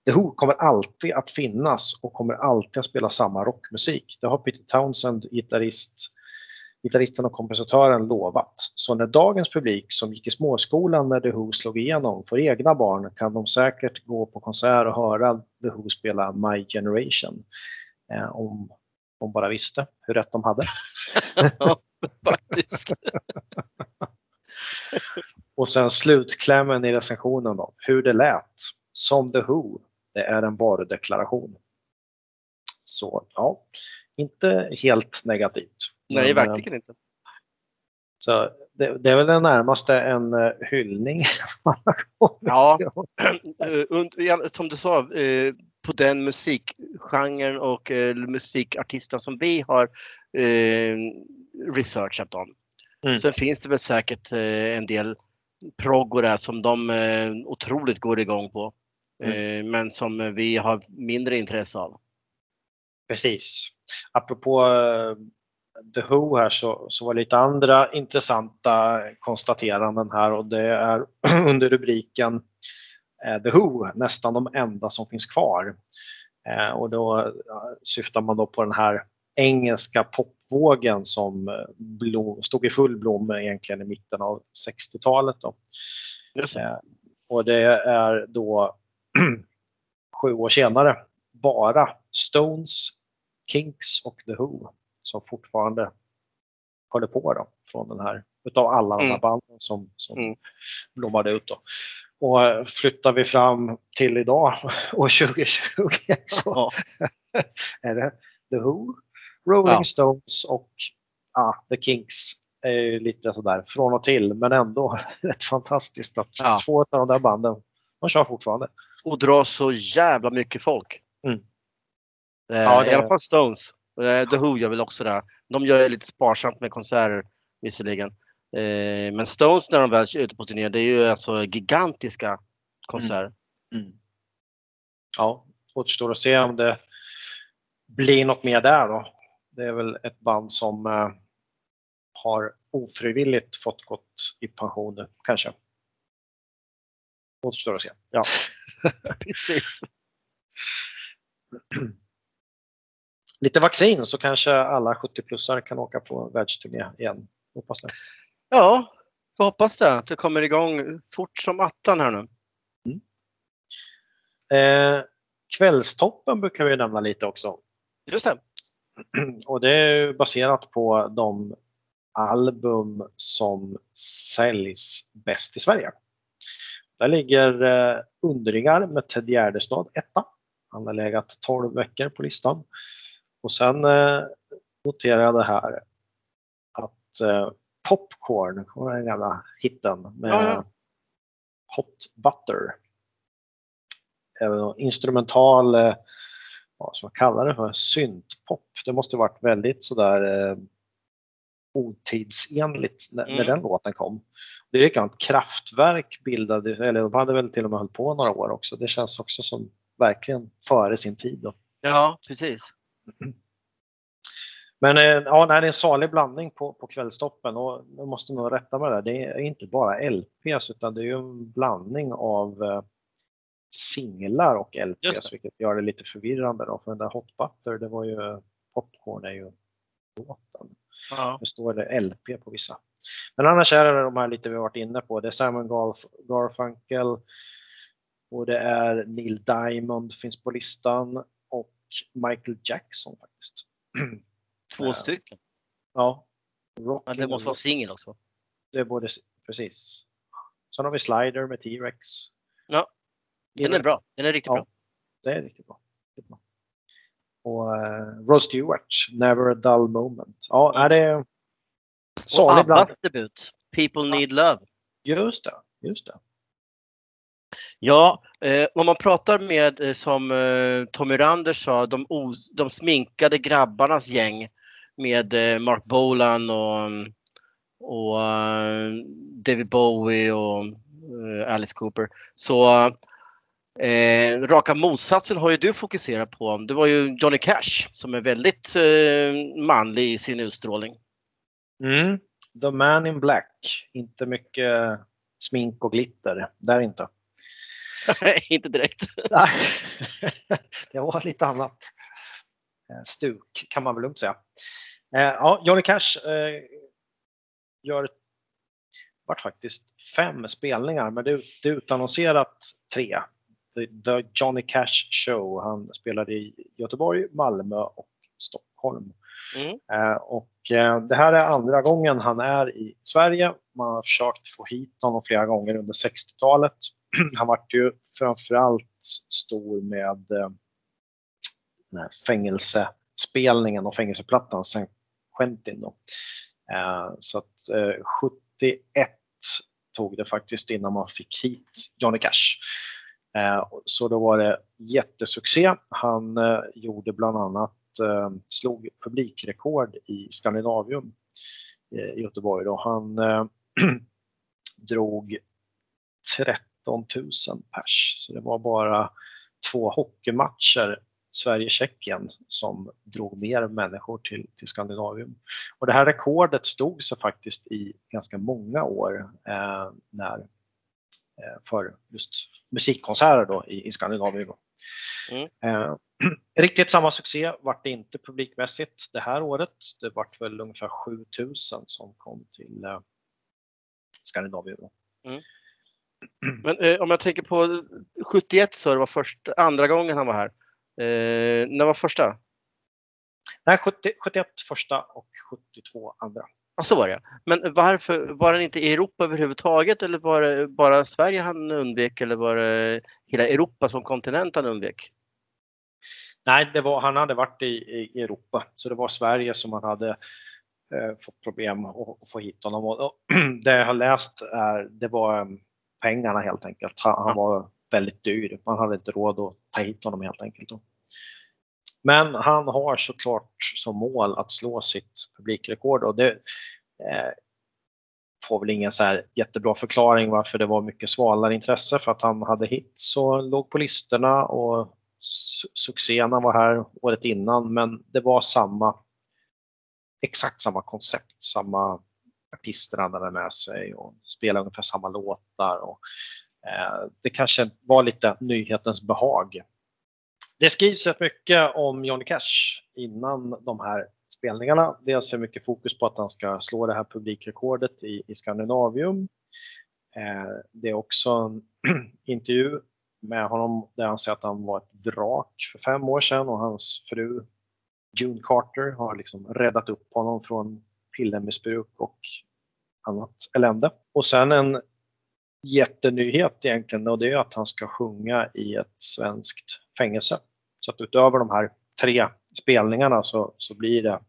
The Who kommer alltid att finnas och kommer alltid att spela samma rockmusik. Det har Peter Townsend, gitarrist, gitarristen och kompositören lovat. Så när dagens publik som gick i småskolan när The Who slog igenom får egna barn kan de säkert gå på konsert och höra The Who spela My Generation. Eh, om de bara visste hur rätt de hade. Ja, faktiskt. Och sen slutklämmen i recensionen då, hur det lät. Som The Who, det är en varudeklaration. Så ja, inte helt negativt. Nej, eh, verkligen inte. Så det, det är väl det närmaste en eh, hyllning Ja. som du sa, eh, på den musikgenren och musikartisten som vi har researchat om. Mm. Sen finns det väl säkert en del proggo där som de otroligt går igång på. Mm. Men som vi har mindre intresse av. Precis. Apropå The Who här så, så var det lite andra intressanta konstateranden här och det är under rubriken eh, The Who, nästan de enda som finns kvar. Eh, och då syftar man då på den här engelska popvågen som eh, blom, stod i full blom egentligen i mitten av 60-talet. Då. Eh, och det är då sju år senare bara Stones, Kinks och The Who som fortfarande håller på då, från den här, utav alla de här Mm. banden som, som Mm. blommade ut. Då. Och eh, flyttar vi fram till idag, år 2020, så är det The Who, Rolling Ja. Stones och ja, The Kinks är lite sådär från och till men ändå rätt fantastiskt att Ja. två av de där banden, de kör fortfarande. Och drar så jävla mycket folk. Mm. Eh, Ja, det- I alla fall Stones. Eh, The Who gör väl också det. De gör ju lite sparsamt med konserter visserligen. Eh, men Stones när de väl är ute på turné, det är ju alltså gigantiska konserter. Ja, återstår att se om det blir något mer där då. Det är väl ett band som eh, har ofrivilligt fått gått i pension nu, kanske. Återstår att se. Ja. Precis. Lite vaccin så kanske alla 70-plussare kan åka på världsturné igen. Hoppas det. Ja, vi hoppas det. Att det kommer igång fort som attan här nu. Eh, kvällstoppen brukar vi nämna lite också. Just det. Och det är baserat på de album som säljs bäst i Sverige. Där ligger eh, Undringar med Ted Gärdestad etta. Han har legat 12 veckor på listan. Och sen eh, noterar jag det här att eh, Popcorn, kommer den gamla hitten med Ja, ja. Hot Butter. Även en instrumental, eh, vad ska man kalla det för, syntpop. Det måste varit väldigt sådär eh, otidsenligt när, när Mm. den låten kom. Det är likadant, Kraftwerk bildade, eller de hade väl till och med hållit på några år också. Det känns också som verkligen före sin tid. Då. Ja, precis. Men eh, ja, nej, det är en salig blandning på, på kvällstoppen och jag måste nog rätta mig där. Det är inte bara LPs utan det är ju en blandning av eh, singlar och LPs vilket gör det lite förvirrande då. För den där Hot Butter, det var ju Popcorn är ju låten. Ja. Nu står det LP på vissa. Men annars är det de här lite vi har varit inne på. Det är Simon Garf- Garfunkel och det är Neil Diamond finns på listan Michael Jackson faktiskt. Två stycken. Ja. Ja, Rockin' det måste vara singel också. Det är både, precis. Sen har vi Slider med T-Rex. Ja, Den är bra. Den är riktigt Ja. bra. Det är riktigt bra. Riktigt bra. Och uh, Rod Stewart, Never a dull moment. Ja, det är Och salig bland. Debut, People Need Love. Just det, just det. Ja, eh, om man pratar med, eh, som eh, Tommy Randers sa, de, de sminkade grabbarnas gäng med eh, Mark Bolan och, och eh, David Bowie och eh, Alice Cooper. Så eh, raka motsatsen har ju du fokuserat på. Det var ju Johnny Cash som är väldigt eh, manlig i sin utstrålning. Mm. The Man in Black. Inte mycket smink och glitter. Där inte. Inte direkt. Nej, det var lite annat eh, stuk kan man väl lugnt säga. Eh, ja, Johnny Cash eh, gör vart faktiskt fem spelningar, men det är utannonserat tre. The- The Johnny Cash Show. Han spelade i Göteborg, Malmö och Stockholm. Mm. Eh, och eh, det här är andra gången han är i Sverige. Man har försökt få hit honom flera gånger under 60-talet. Han vart ju framförallt stor med eh, den här fängelsespelningen och fängelseplattan San Quentin. Då. Så att 71 tog det faktiskt innan man fick hit Johnny Cash. Så då var det jättesuccé. Han gjorde bland annat eh, slog publikrekord i Skandinavium eh, i Göteborg. Då. Han eh, drog 13 000 pers. Så det var bara två hockeymatcher, Sverige-Tjeckien, som drog mer människor till, till Skandinavium. Och det här rekordet stod sig faktiskt i ganska många år eh, när, för just musikkonserter då i, i Skandinavium. Mm. Eh, riktigt samma succé vart det inte publikmässigt det här året. Det vart väl ungefär 7000 som kom till eh, Skandinavien. då. Men eh, om jag tänker på 71 så det var först, andra gången han var här. Eh, när var första? Nej, 70, 71 första och 72 andra. Ja, så var det. Men varför var han inte i Europa överhuvudtaget eller var det bara Sverige han undvek eller var det hela Europa som kontinent han undvek? Nej, det var, han hade varit i, i Europa, så det var Sverige som han hade eh, fått problem att, få hit honom. Och, och, det jag har läst är, det var eh, pengarna helt enkelt. Han, han var väldigt dyr. Man hade inte råd att ta hit honom helt enkelt. Men han har såklart som mål att slå sitt publikrekord och det eh, får väl ingen så här jättebra förklaring varför det var mycket svalare intresse för att han hade hits och låg på listorna och succén succéerna var här året innan men det var samma exakt samma koncept, samma artister han hade med sig och spelade ungefär samma låtar. Och, eh, det kanske var lite nyhetens behag. Det skrivs rätt mycket om Johnny Cash innan de här spelningarna. Dels är mycket fokus på att han ska slå det här publikrekordet i, i Skandinavium. Eh, det är också en intervju med honom där han säger att han var ett vrak för fem år sedan och hans fru June Carter har liksom räddat upp honom från pillermissbruk och annat elände. Och sen en jättenyhet egentligen och det är att han ska sjunga i ett svenskt fängelse. Så att utöver de här tre spelningarna så, så blir det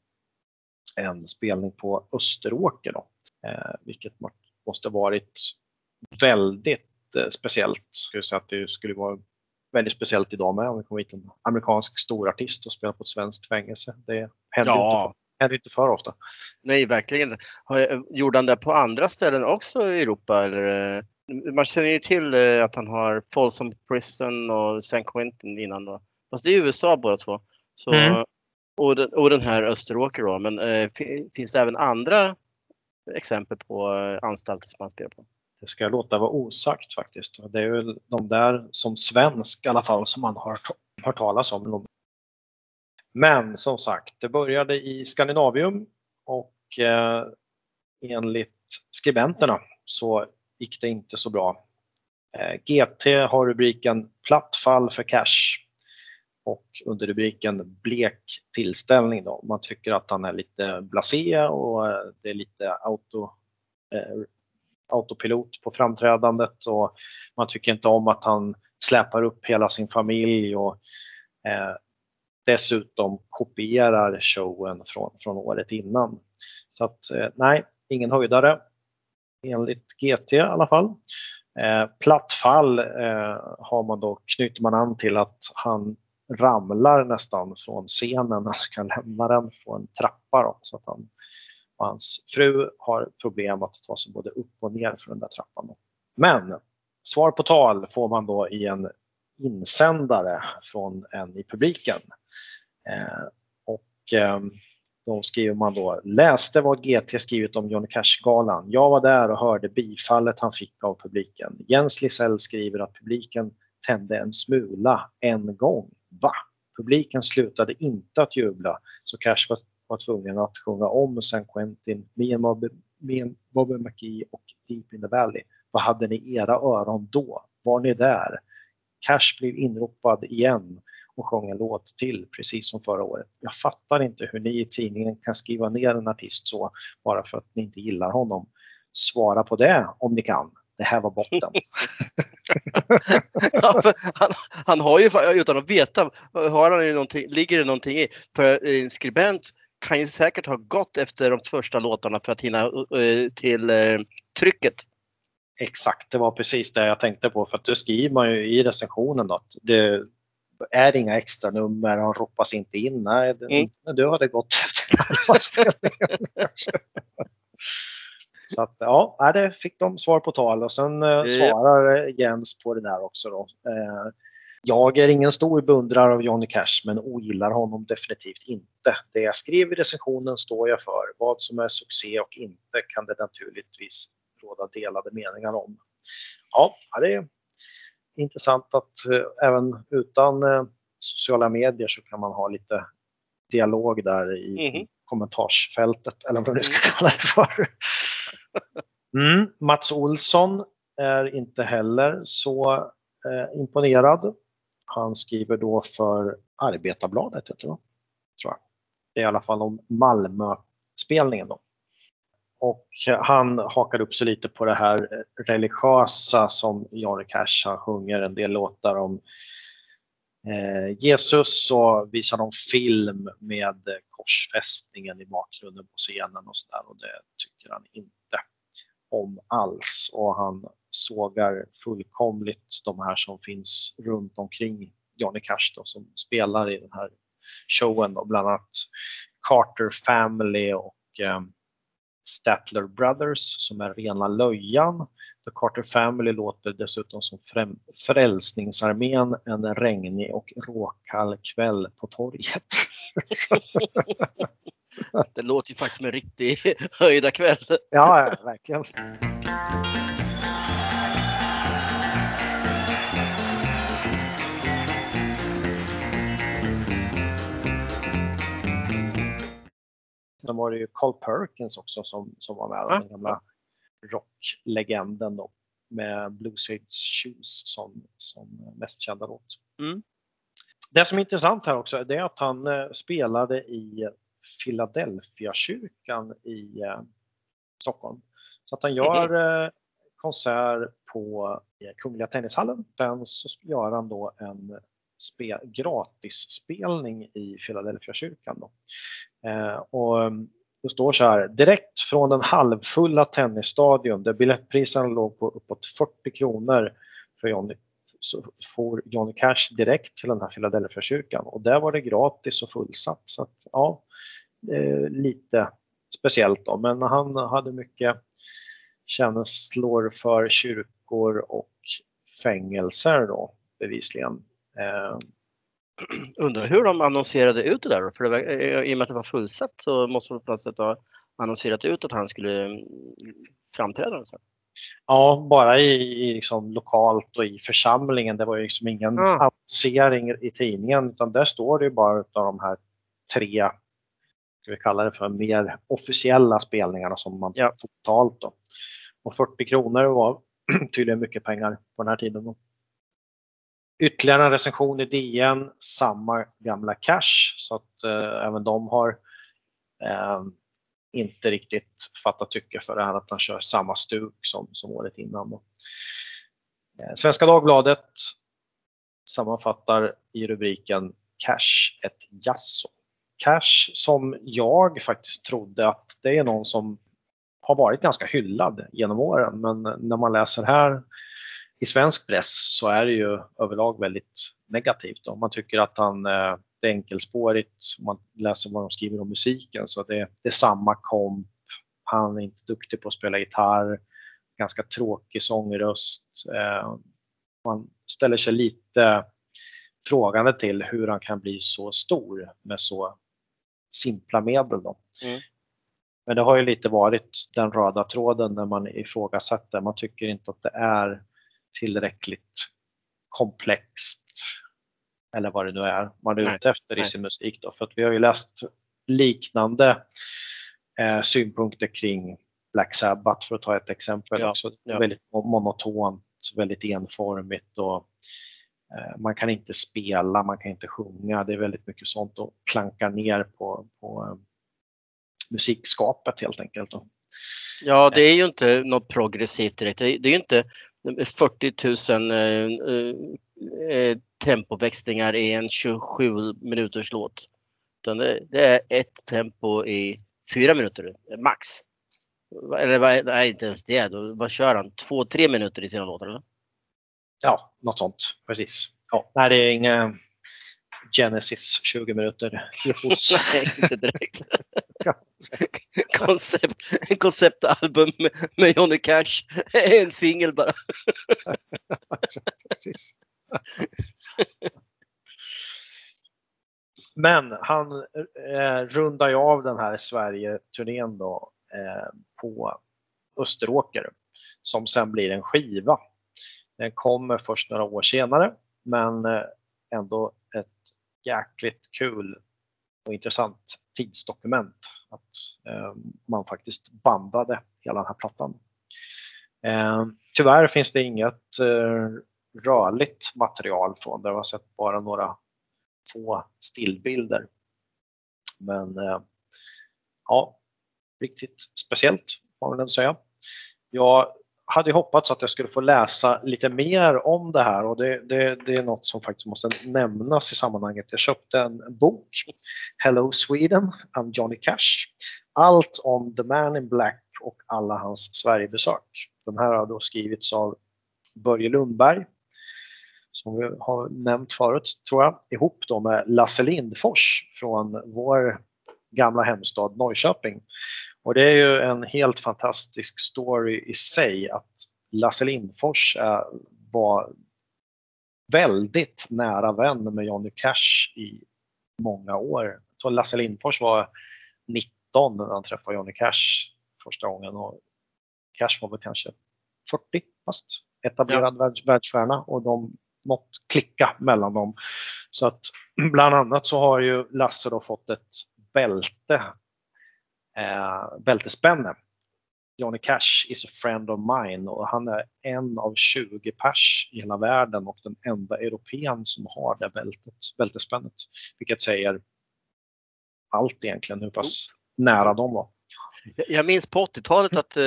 en spelning på Österåker då, eh, vilket måste varit väldigt eh, speciellt. Skulle säga att det skulle vara väldigt speciellt idag med om det kommer hit en amerikansk storartist och spelar på ett svenskt fängelse. Det händer Ja. inte, för, händer inte för ofta. Nej, verkligen. Har- Gjorde han det på andra ställen också i Europa? Eller? Man känner ju till eh, att han har Folsom Prison och San Quentin innan då. Fast det är USA båda två. Så, Mm. och, den, och den här Österåker då. Men eh, fi- finns det även andra exempel på eh, anstalter som han spelar på? Det ska jag låta vara osagt faktiskt. Det är väl de där som svensk i alla fall som man har hört talas om. Men som sagt, det började i Skandinavium och eh, enligt skribenterna så gick det inte så bra. Eh, GT har rubriken Platt fall för cash och under rubriken Blek tillställning. Då. Man tycker att han är lite blasé och eh, det är lite auto eh, autopilot på framträdandet och man tycker inte om att han släpar upp hela sin familj och eh, dessutom kopierar showen från, från året innan. Så att eh, nej, ingen höjdare enligt GT i alla fall. Eh, platt fall eh, har man då, knyter man an till att han ramlar nästan från scenen när han ska lämna den på en trappa. Då, så att han, och hans fru har problem att ta sig både upp och ner för den där trappan. Då. Men svar på tal får man då i en insändare från en i publiken. Eh, och eh, då skriver man då, läste vad GT skrivit om Johnny Cash-galan. Jag var där och hörde bifallet han fick av publiken. Jens Lisell skriver att publiken tände en smula en gång. Va? Publiken slutade inte att jubla så Cash var, var tvungen att sjunga om San Quentin, Me and Bobby, Me and Bobby McGee och Deep in the Valley. Vad hade ni i era öron då? Var ni där? Cash blev inropad igen och sjöng en låt till precis som förra året. Jag fattar inte hur ni i tidningen kan skriva ner en artist så bara för att ni inte gillar honom. Svara på det om ni kan. Det här var botten. ja, han, han, har ju, utan att veta, har han ju någonting, ligger det någonting i. För en skribent kan ju säkert ha gått efter de första låtarna för att hinna uh, till uh, trycket. Exakt, det var precis det jag tänkte på för att det skriver man ju i recensionen då att det är inga extra nummer, han ropas inte in. Nej, det, mm. du hade gått. Så att ja, det fick de svar på tal och sen eh, svarar Jens på det där också. Då. Eh, jag är ingen stor beundrare av Johnny Cash men ogillar honom definitivt inte. Det jag skrev i recensionen står jag för. Vad som är succé och inte kan det naturligtvis råda delade meningar om. Ja, det är intressant att eh, även utan eh, sociala medier så kan man ha lite dialog där i mm. kommentarsfältet eller vad du ska mm. kalla det för. Mm. Mats Olsson är inte heller så eh, imponerad. Han skriver då för Arbetarbladet, heter det, tror jag. Det är i alla fall om Malmö-spelningen då. Och han hakar upp sig lite på det här religiösa som Johnny Cash han sjunger en del låtar om eh, Jesus och visar någon film med korsfästningen i bakgrunden på scenen och sådär och det tycker han inte om alls. Och han sågar fullkomligt de här som finns runt omkring Johnny Cash då, som spelar i den här showen då, bland annat Carter Family och eh, Statler Brothers som är rena löjan. The Carter Family låter dessutom som Frälsningsarmén en regnig och råkall kväll på torget. Det låter ju faktiskt som en riktig höjda kväll. Ja, verkligen. Sen var det ju Carl Perkins också som, som var med, ja. den gamla rocklegenden då, med Blue Sage Shoes som, som mest kända låt. Mm. Det som är intressant här också är att han eh, spelade i Philadelphia-kyrkan i eh, Stockholm. Så att han gör mm. konsert på Kungliga Tennishallen. Sen så gör han då en spe, gratisspelning i Philadelphia-kyrkan. Då. Eh, och mm, det står så här, direkt från den halvfulla tennisstadion där biljettpriserna låg på uppåt 40 kronor för Johnny, så får Johnny Cash direkt till den här Philadelphia-kyrkan och där var det gratis och fullsatt. Så att, ja, eh, lite speciellt då, men han hade mycket känslor för kyrkor och fängelser då bevisligen. Eh, Undrar hur de annonserade ut det där För det var, eh, i och med att det var fullsatt så måste de på något sätt ha annonserat ut att han skulle mm, framträda. Så. Ja, bara i, i liksom lokalt och i församlingen. Det var ju liksom ingen mm. annonsering i tidningen utan där står det ju bara av de här tre, ska vi kalla det för, mer officiella spelningarna som man ja. totalt då. Och 40 kronor var tydligen mycket pengar på den här tiden. Då. Ytterligare en recension i DN, samma gamla cash så att eh, även de har eh, inte riktigt fattat tycke för det här att han kör samma stuk som, som året innan. Då. Eh, Svenska Dagbladet sammanfattar i rubriken Cash ett jasso. Cash som jag faktiskt trodde att det är någon som har varit ganska hyllad genom åren men när man läser här i svensk press så är det ju överlag väldigt negativt. Då. Man tycker att han, eh, det är enkelspårigt, man läser vad de skriver om musiken så det, det är samma komp, han är inte duktig på att spela gitarr, ganska tråkig sångröst. Eh, man ställer sig lite frågande till hur han kan bli så stor med så simpla medel. Då. Mm. Men det har ju lite varit den röda tråden när man ifrågasätter. Man tycker inte att det är tillräckligt komplext eller vad det nu är man är Nej, ute efter i sin musik. Då. För att vi har ju läst liknande eh, synpunkter kring Black Sabbath för att ta ett exempel. Ja, också. ja. Väldigt monotont, väldigt enformigt och eh, man kan inte spela, man kan inte sjunga. Det är väldigt mycket sånt och klankar ner på, på eh, musikskapet helt enkelt. Då. Ja, det är ju inte något progressivt direkt. Det är ju inte 40 000 eh, eh, eh, tempoväxlingar i en 27 minuters låt. Utan det, det är ett tempo i fyra minuter max. Eller nej, inte ens det. Då, vad kör han? Två, tre minuter i sina låtar? Eller? Ja, något sånt. Precis. Ja. Nej, det är inga Genesis 20 minuter. Nej, inte direkt. Koncept, en konceptalbum med, med Johnny Cash. En singel bara. Precis. Men han eh, rundar ju av den här Sverige-turnén då eh, på Österåker som sen blir en skiva. Den kommer först några år senare men eh, ändå ett jäkligt kul och intressant tidsdokument att eh, man faktiskt bandade hela den här plattan. Eh, tyvärr finns det inget eh, rörligt material från det. Jag har sett bara några få stillbilder. Men eh, ja, riktigt speciellt får man väl säga. Jag hade hoppats att jag skulle få läsa lite mer om det här och det, det, det är något som faktiskt måste nämnas i sammanhanget. Jag köpte en bok, Hello Sweden, av Johnny Cash. Allt om The Man in Black och alla hans Sverigebesök. De här har då skrivits av Börje Lundberg som vi har nämnt förut, tror jag, ihop då med Lasse Lindfors från vår gamla hemstad Norrköping. Och det är ju en helt fantastisk story i sig att Lasse Lindfors var väldigt nära vän med Johnny Cash i många år. Så Lasse Lindfors var 19 när han träffade Johnny Cash första gången och Cash var väl kanske 40 fast etablerad världs, världsstjärna och de något klicka mellan dem. Så att bland annat så har ju Lasse då fått ett bälte, eh, bältespänne. Johnny Cash is a friend of mine och han är en av 20 pers i hela världen och den enda europeen som har det bältet, bältespännet. Vilket säger allt egentligen hur pass nära de var. Jag minns på 80-talet att eh,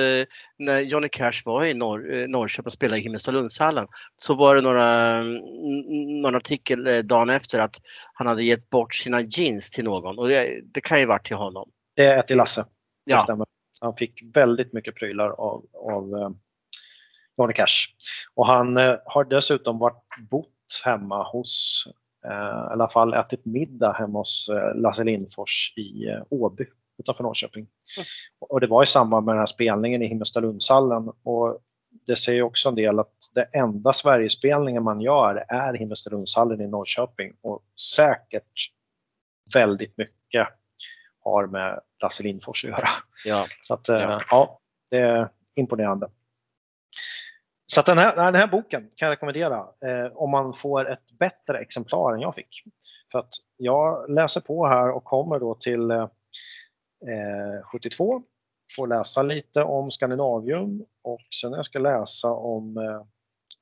när Johnny Cash var i Norr, eh, Norrköping och spelade i Himmelstalundshallen så var det några, mm, mm, någon artikel eh, dagen efter att han hade gett bort sina jeans till någon och det, det kan ju varit till honom. Det är till Lasse. Det Ja, stämmer. Så Han fick väldigt mycket prylar av, av eh, Johnny Cash. Och han eh, har dessutom varit bott hemma hos, eh, i alla fall ätit middag hemma hos eh, Lasse Lindfors i Åby utanför Norrköping. Och det var i samband med den här spelningen i Himmelstalundshallen och det säger också en del att det enda Sverigespelningen man gör är Himmelstalundshallen i Norrköping och säkert väldigt mycket har med Lasse Lindfors att göra. ja. Så att, eh, Ja. ja, det är imponerande. Så att den, här, den här boken kan jag rekommendera eh, om man får ett bättre exemplar än jag fick. För att jag läser på här och kommer då till eh, 72, får läsa lite om Skandinavium och sen när jag ska läsa om eh,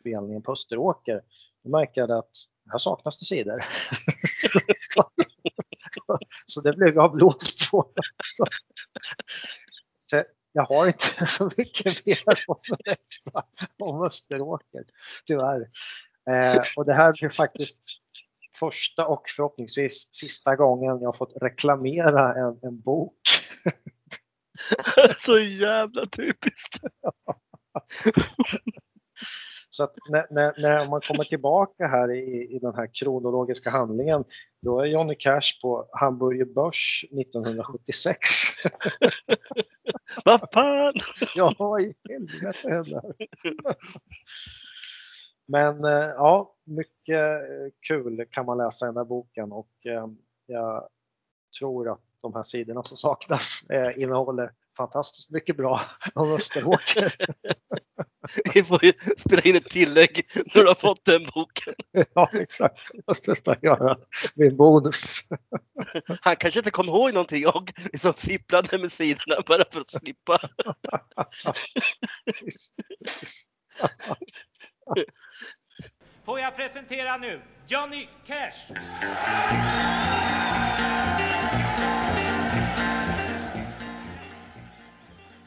spelningen på Österåker, då märker jag att här saknas det sidor. så det blev jag blåst på. Så, Så jag har inte så mycket mer berätta om Österåker, tyvärr. Eh, och det här blir faktiskt första och förhoppningsvis sista gången jag fått reklamera en, en bok. Så jävla typiskt. Så att när, när, när man kommer tillbaka här i, i den här kronologiska handlingen, då är Johnny Cash på Hamburger Börs 1976. Vad fan! ja, vad i helvete händer? Men eh, ja, mycket kul kan man läsa i den här boken och eh, jag tror att de här sidorna som saknas eh, innehåller fantastiskt mycket bra om Österåker. Vi får ju spela in ett tillägg när du har fått den boken. ja, exakt. Jag måste nästan göra min bonus. Han kanske inte kommer ihåg någonting och liksom fipplade med sidorna bara för att slippa. Får jag presentera nu Johnny Cash.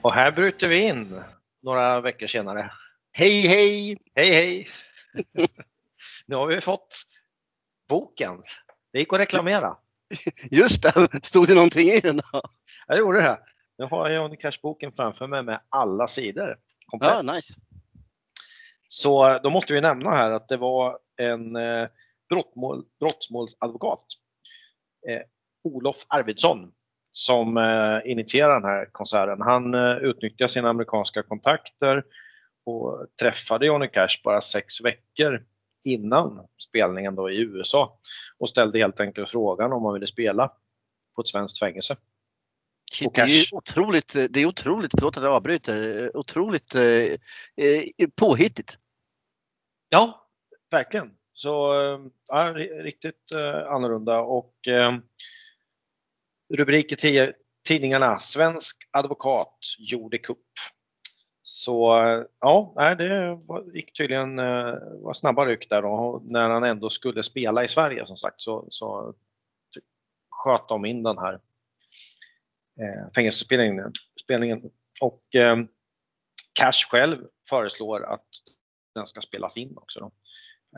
Och här bryter vi in några veckor senare. Hej hej! Hej hej! nu har vi fått boken. Det gick att reklamera. Just det, stod det någonting i den? då? Jag gjorde det. Nu har jag Johnny Cash-boken framför mig med alla sidor. Komplett. Ja, nice. Så då måste vi nämna här att det var en eh, brottmål, brottsmålsadvokat, eh, Olof Arvidsson, som eh, initierade den här konserten. Han eh, utnyttjade sina amerikanska kontakter och träffade Johnny Cash bara sex veckor innan spelningen då i USA och ställde helt enkelt frågan om han ville spela på ett svenskt fängelse. Och det är ju otroligt, det är otroligt, förlåt att jag avbryter, otroligt eh, eh, påhittigt. Ja, verkligen. Så ja, ri- riktigt eh, annorlunda och eh, rubrik i tidningarna Svensk advokat gjorde kupp. Så ja, det gick tydligen eh, var snabba ryck där och när han ändå skulle spela i Sverige som sagt så, så typ sköt de in den här eh, fängelsespelningen. Och eh, Cash själv föreslår att den ska spelas in också. Då.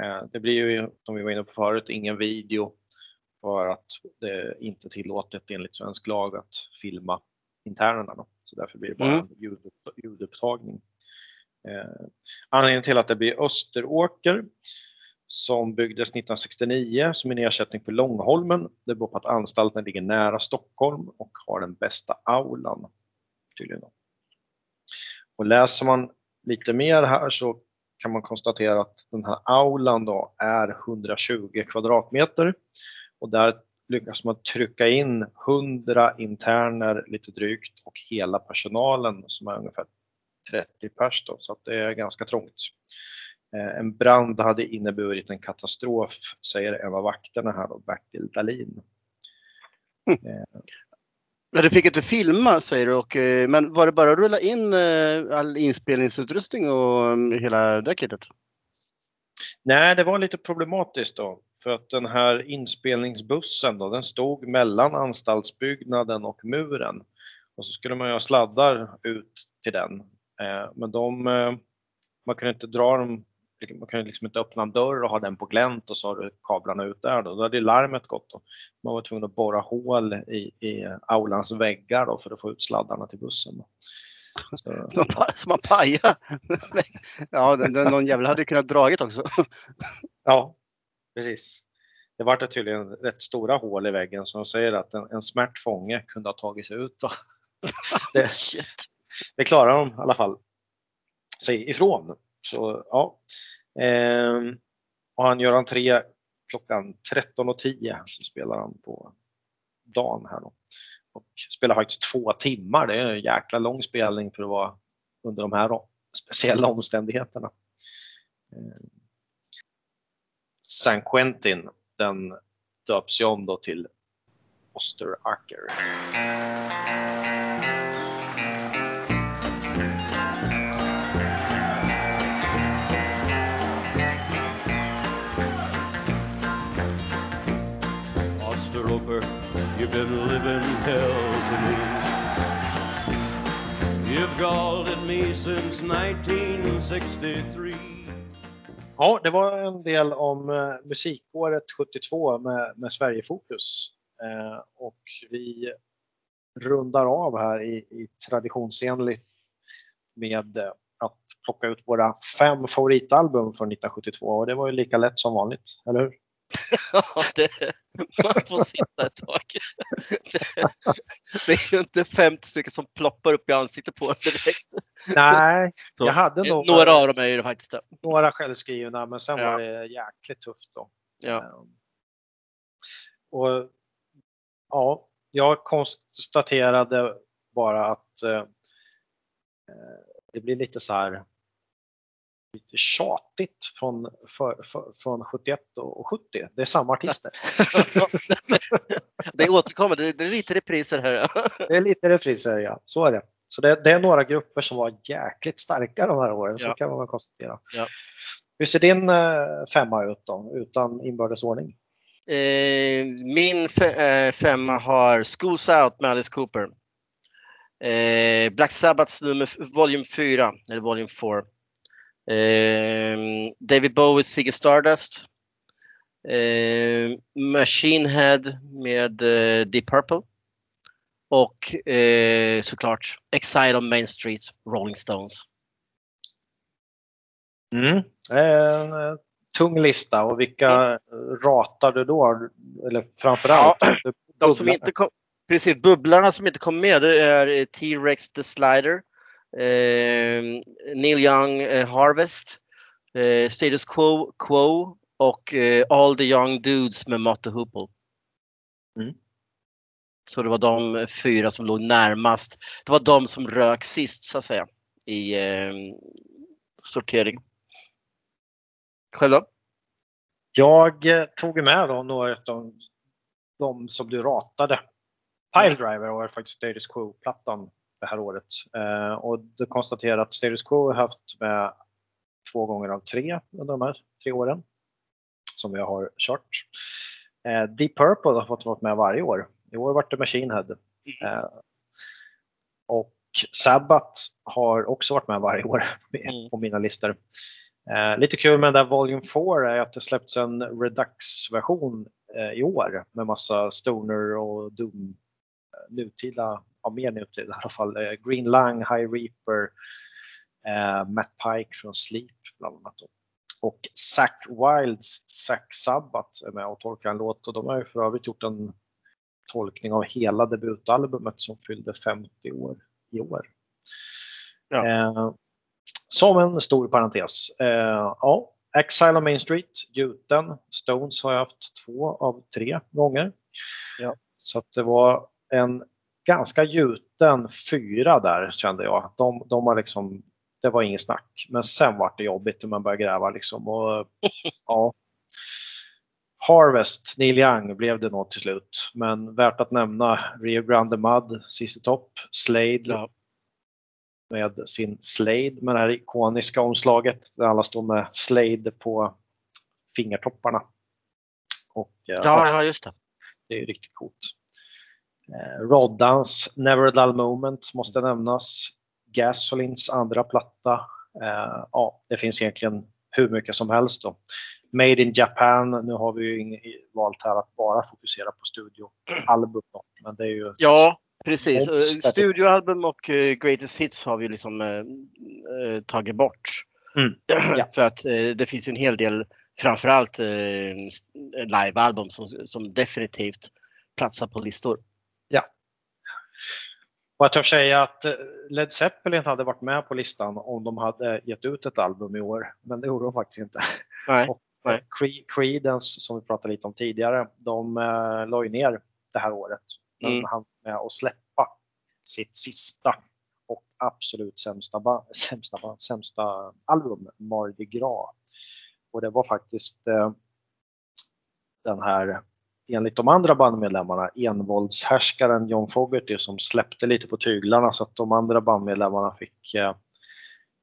Eh, det blir ju, som vi var inne på förut, ingen video för att det är inte tillåtet enligt svensk lag att filma internerna. Då. Så därför blir det bara Mm. en ljud, ljudupptagning. Eh, anledningen till att det blir Österåker som byggdes 1969 som en ersättning för Långholmen. Det beror på att anstalten ligger nära Stockholm och har den bästa aulan. Tydligen. Då. Och läser man lite mer här så kan man konstatera att den här aulan då är 120 kvadratmeter och där lyckas man trycka in 100 interner lite drygt och hela personalen som är ungefär 30 pers då, så att det är ganska trångt. Eh, en brand hade inneburit en katastrof, säger en av vakterna här då, Bertil Dahlin. Hm. Ja, du fick inte filma säger du, och, eh, men var det bara att rulla in eh, all inspelningsutrustning och mm, hela det kittet? Nej, det var lite problematiskt då. För att den här inspelningsbussen då, den stod mellan anstaltsbyggnaden och muren. Och så skulle man göra ha sladdar ut till den. Eh, men de, eh, man kunde inte dra dem, man kunde liksom inte öppna en dörr och ha den på glänt och så har du kablarna ut där då. Då hade larmet gått då. Man var tvungen att borra hål i, i aulans väggar då för att få ut sladdarna till bussen. Då. Så, Som man pajar. ja, den, den, någon jävel hade kunnat dragit också. Ja, precis. Det var det tydligen rätt stora hål i väggen som säger att en, en smärt fånge kunde ha tagit sig ut. Det, det klarar de i alla fall sig ifrån. Så, ja. Ehm, och han gör entré klockan 13.10 så spelar han på dagen här då. Och spelar faktiskt två timmar. Det är en jäkla lång spelning för att vara under de här speciella omständigheterna. Eh, San Quentin, den döps ju om då till Osteraker. Been living hell to me. have galled me since 1963. Ja, det var en del om eh, musikåret 72 med, med Sverigefokus. Eh, och vi rundar av här i, i traditionsenligt med eh, att plocka ut våra fem favoritalbum från 1972 och det var ju lika lätt som vanligt, eller hur? Ja, det, man får sitta ett tag. Det, det är ju inte 50 stycken som ploppar upp i ansiktet på en direkt. Nej, jag hade nog Några av dem är ju det faktiskt det. några självskrivna men sen Ja. var det jäkligt tufft då. Ja. Eh, Och ja, jag konstaterade bara att eh, eh, det blir lite så här lite tjatigt från, för, för, från 71 och 70. Det är samma artister. Det återkommer, det, är lite repriser här. Det är lite repriser, ja. Så är det. Så det, det är några grupper som var jäkligt starka de här åren, så Ja. kan man väl konstatera. Ja. Hur ser din eh, femma ut då, utan inbördes ordning? Eh, min fe- eh, femma har Schools Out med Alice Cooper. Eh, Black Sabbaths nummer, volym 4, eller volym 4. Eh, David Bowies Ziggy Stardust. Eh, Machine Head med eh, Deep Purple. Och eh, såklart Exile on Main Street, Rolling Stones. Mm. En eh, tung lista och vilka ratar du då? Eller framförallt? du- De som inte kom, precis, bubblarna som inte kom med det är T-Rex the Slider, Neil Young eh, Harvest, eh, Status Quo, Quo och eh, All the Young Dudes med Motte Hoople. Mm. Så det var de fyra som låg närmast. Det var de som rök sist så att säga i eh, sortering. Själva? Jag eh, tog med då några av de, de som du ratade. Piledriver var faktiskt Status Quo-plattan det här året. Eh, och du konstaterar att Status Quo har haft med två gånger av tre under de här tre åren som vi har kört. Eh, Deep Purple har fått vara med varje år. I år var det Machine Head. Eh, och Sabbath har också varit med varje år Mm. på mina listor. Eh, lite kul med den där Volume 4 är att det släppts en Redux-version eh, i år med massa Stoner och Doom nutida, ja mer nutida i alla fall. Eh, Green Lung, High Reaper, eh, Matt Pike från Sleep bland annat. Då. Och Zack Wilds Zack Sabbath är med och tolkar en låt och de har ju för övrigt gjort en tolkning av hela debutalbumet som fyllde 50 år i år. Ja. Eh, som en stor parentes. Eh, ja, Exile on Main Street, gjuten. Stones har jag haft två av tre gånger. Ja. Så att det var en ganska gjuten fyra där kände jag. De, de har liksom, det var inget snack. Men sen var det jobbigt när man började gräva liksom. Och, ja. Harvest, Neil Young blev det nog till slut. Men värt att nämna Rio Grande Mud, CC Top, Slade Ja. med sin Slade med det här ikoniska omslaget där alla står med Slade på fingertopparna. Och, eh, Ja, ja just det. det är riktigt coolt. Eh, Roddans Never a Dull Moment måste nämnas. Gasolins andra platta. Eh, ja, det finns egentligen hur mycket som helst. Då. Made in Japan, nu har vi ju valt här att bara fokusera på studioalbum. Men det är ju Ja, precis. Studioalbum och eh, Greatest Hits har vi liksom eh, tagit bort. Mm, ja. För att eh, det finns ju en hel del, framförallt eh, livealbum som, som definitivt platsar på listor. Och jag törs säga att eh, Led Zeppelin hade varit med på listan om de hade gett ut ett album i år. Men det gjorde de faktiskt inte. Nej. Och Nej. Cre- Creedence som vi pratade lite om tidigare, de eh, la ju ner det här året. Men Mm. han med att släppa sitt sista och absolut sämsta, ba- sämsta, ba- sämsta album, Mardi Gras. Och det var faktiskt eh, den här, enligt de andra bandmedlemmarna, envåldshärskaren John Fogerty som släppte lite på tyglarna så att de andra bandmedlemmarna fick eh,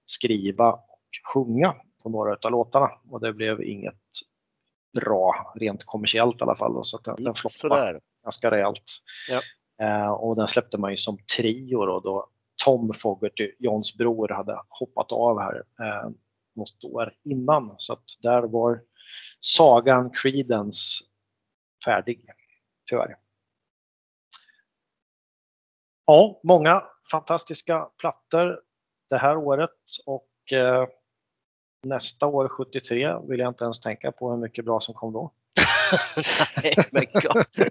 skriva och sjunga på några av låtarna och det blev inget bra rent kommersiellt i alla fall. Då, så att den, den floppade Sådär. ganska rejält. Ja. Eh, och den släppte man ju som trio då, då Tom Fogerty, Johns bror, hade hoppat av här eh, något år innan. Så att där var sagan Creedence färdig, tyvärr. Ja, många fantastiska plattor det här året och eh, nästa år 73 vill jag inte ens tänka på hur mycket bra som kom då. Nej, men God.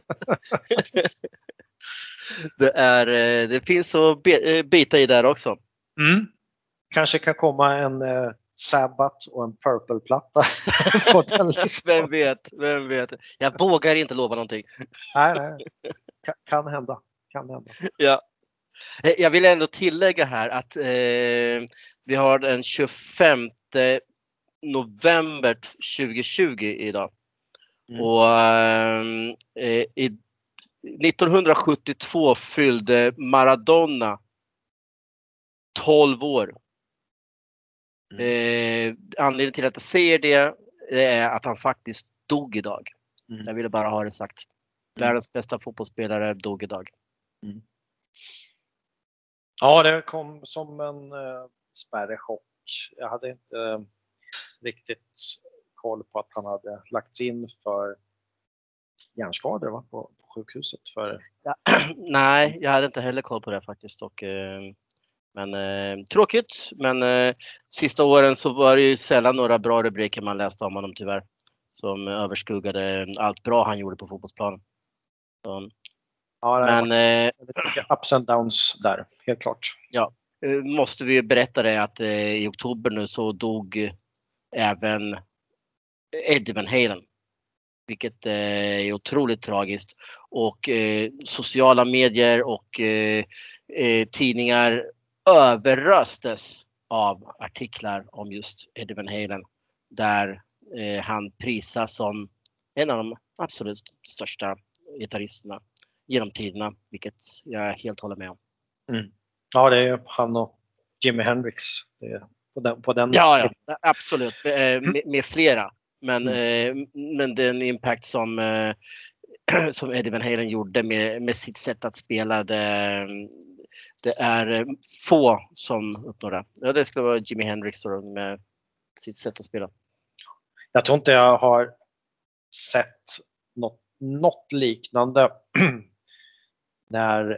det, är, eh, det finns att eh, bita i där också. Mm. Kanske kan komma en eh, Sabbath och en Purple-platta på den listan. Vem vet, vem vet. Jag vågar inte lova någonting. Nej, nej. Kan, kan hända. Kan hända. Ja. Eh, Jag vill ändå tillägga här att eh, vi har den 25 november 2020 idag. Mm. Och ehm, eh, i 1972 fyllde Maradona 12 år. Eh, anledningen till att jag säger det, är att han faktiskt dog idag. Mm. Jag ville bara ha det sagt. Världens bästa fotbollsspelare dog idag. Ja, det kom som en eh, spärrechock. Jag hade inte eh, riktigt koll på att han hade lagts in för hjärnskador va? På, på sjukhuset. För, Nej, jag hade inte heller koll på det faktiskt. Och, eh, men eh, tråkigt. Men eh, sista åren så var det ju sällan några bra rubriker man läste om honom tyvärr. Som överskuggade allt bra han gjorde på fotbollsplanen. Så, ja, men var eh, ups and downs där, helt klart. eh, måste vi berätta det att eh, i oktober nu så dog eh, även Eddie Van Halen. Vilket eh, är otroligt tragiskt. Och eh, sociala medier och eh, tidningar överröstes av artiklar om just Eddie Van Halen. Där eh, han prisas som en av de absolut största gitarristerna genom tiderna. Vilket jag helt håller med om. Ja, det är han och Jimi Hendrix. På den, på den Ja, ja absolut. Eh, med, med flera. Men, eh, men den impact som, eh, som Eddie Van Halen gjorde med, med sitt sätt att spela, det, det är eh, få som uppnår det. Ja, det skulle vara Jimi Hendrix då, med sitt sätt att spela. Jag tror inte jag har sett något, något liknande när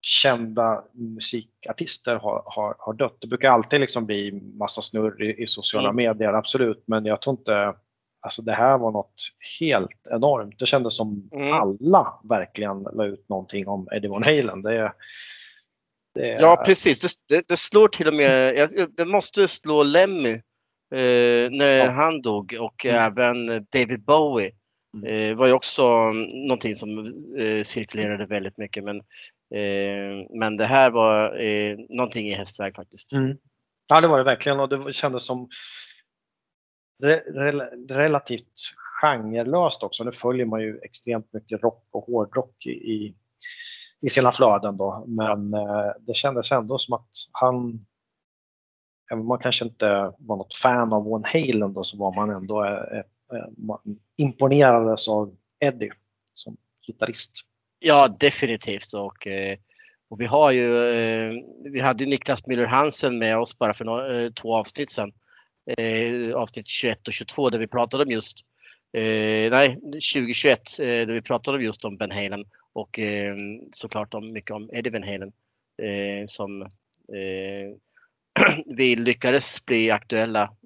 kända musikartister har, har, har dött. Det brukar alltid liksom bli massa snurr i, i sociala Mm. medier, absolut. Men jag tror inte, alltså det här var något helt enormt. Det kändes som Mm. alla verkligen la ut någonting om Eddie Van Halen. Det, det, Ja, precis. Det, det, det slår till och med, det måste slå Lemmy eh, när Ja. han dog och Mm. även David Bowie. Mm. Eh, var ju också någonting som eh, cirkulerade väldigt mycket. Men, eh, men det här var eh, någonting i hästväg faktiskt. Mm. Ja, det var det verkligen och det kändes som re- rel- relativt genrelöst också. Nu följer man ju extremt mycket rock och hårdrock i, i, i sina flöden då. Men eh, det kändes ändå som att han, även om man kanske inte var något fan av Van Halen då, så var man ändå eh, eh, eh man imponerades av Eddie som gitarrist. Ja, definitivt. Och, eh, och vi har ju, eh, vi hade ju Niklas Müller Hansen med oss bara för två avsnitt sedan. Avsnitt 21 och 22 där vi pratade om just, eh, nej 2021 eh, där vi pratade om just om Ben Halen och eh, såklart om mycket om Eddie Van. Eh, som eh, vi lyckades bli aktuella.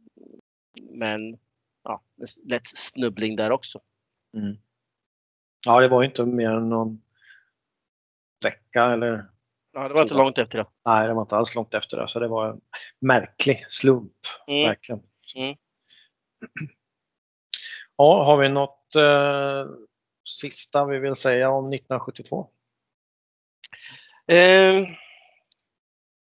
Men ja, lätt snubbling där också. Ja, det var ju inte mer än någon vecka eller Ja, det var inte långt efter det. Nej, det var inte alls långt efter det. Så det var en märklig slump. Mm. Verkligen. Mm. Ja, har vi något eh, sista vi vill säga om 1972? Eh,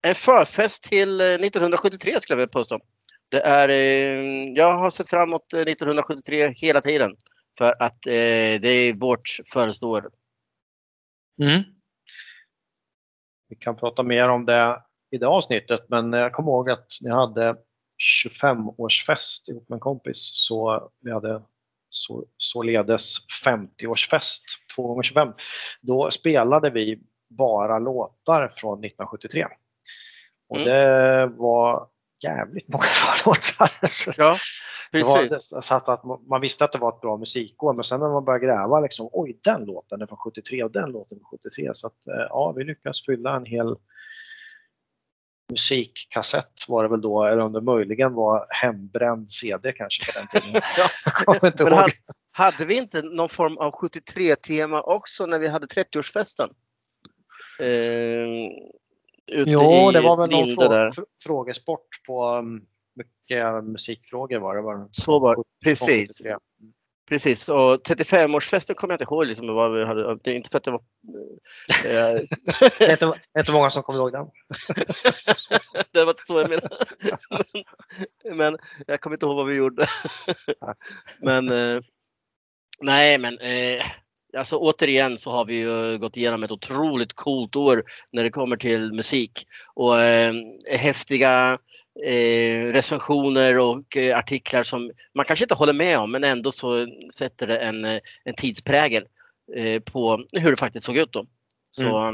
en förfest till eh, 1973 skulle jag vilja påstå. Det är, eh, jag har sett fram emot eh, 1973 hela tiden. För att eh, det är vårt förestår. Mm. Vi kan prata mer om det i det avsnittet, men jag kommer ihåg att ni hade 25-årsfest ihop med en kompis. Så vi hade så, således 50-årsfest, 2 gånger 25 Då spelade vi bara låtar från 1973. Och Mm. det var jävligt många bra låtar. Ja, det var, så att, man visste att det var ett bra musikår men sen när man började gräva liksom, oj den låten är från 73 och den låten är från 73. Så att eh, ja, vi lyckas fylla en hel musikkassett var det väl då, eller om det möjligen var hembränd CD kanske på den tiden. Jag kommer inte Men ihåg. hade, hade vi inte någon form av 73-tema också när vi hade 30-årsfesten? Eh, Jo, det var väl någon frå fr- frågesport på um, mycket musikfrågor var det. Var det Så var det. Precis. 73. Precis, och 35-årsfesten kommer jag inte ihåg liksom, vad vi hade. Det är inte för att det var... Eh, Det är inte, det är inte många som kommer ihåg den. det var inte så jag menade. men, men jag kommer inte ihåg vad vi gjorde. men eh, nej, men eh, alltså återigen så har vi ju gått igenom ett otroligt coolt år när det kommer till musik och eh, häftiga eh, recensioner och eh, artiklar som man kanske inte håller med om men ändå så sätter det en, eh, en tidsprägel eh, på hur det faktiskt såg ut då. Så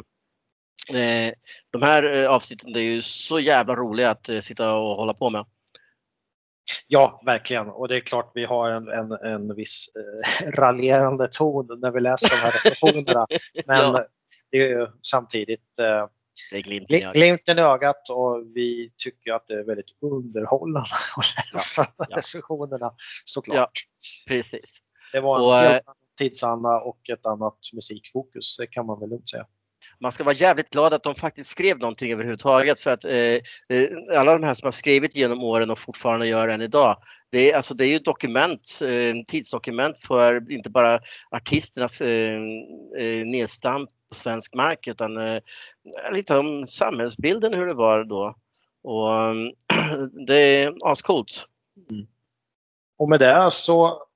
eh, de här eh, avsnitten är ju så jävla roliga att sitta och hålla på med. Ja, verkligen. Och det är klart vi har en, en, en viss eh, raljerande ton när vi läser de här recensionerna. Men Ja. det är ju samtidigt eh, Glimten i ögat. glimten i ögat och vi tycker att det är väldigt underhållande att läsa Ja. recensionerna såklart. Precis. Det var en Och, eh, tidsanda och ett annat musikfokus, det kan man väl lugnt säga. Man ska vara jävligt glad att de faktiskt skrev någonting överhuvudtaget för att eh, eh, alla de här som har skrivit genom åren och fortfarande gör än idag. Det är, alltså, det är ju dokument, eh, tidsdokument för inte bara artisternas eh, eh, nedstamp på svensk mark utan eh, lite om samhällsbilden hur det var då. Och det är ascoolt. Och med det så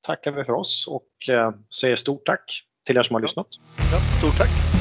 tackar vi för oss och eh, säger stort tack till er som har lyssnat. Ja, stort tack!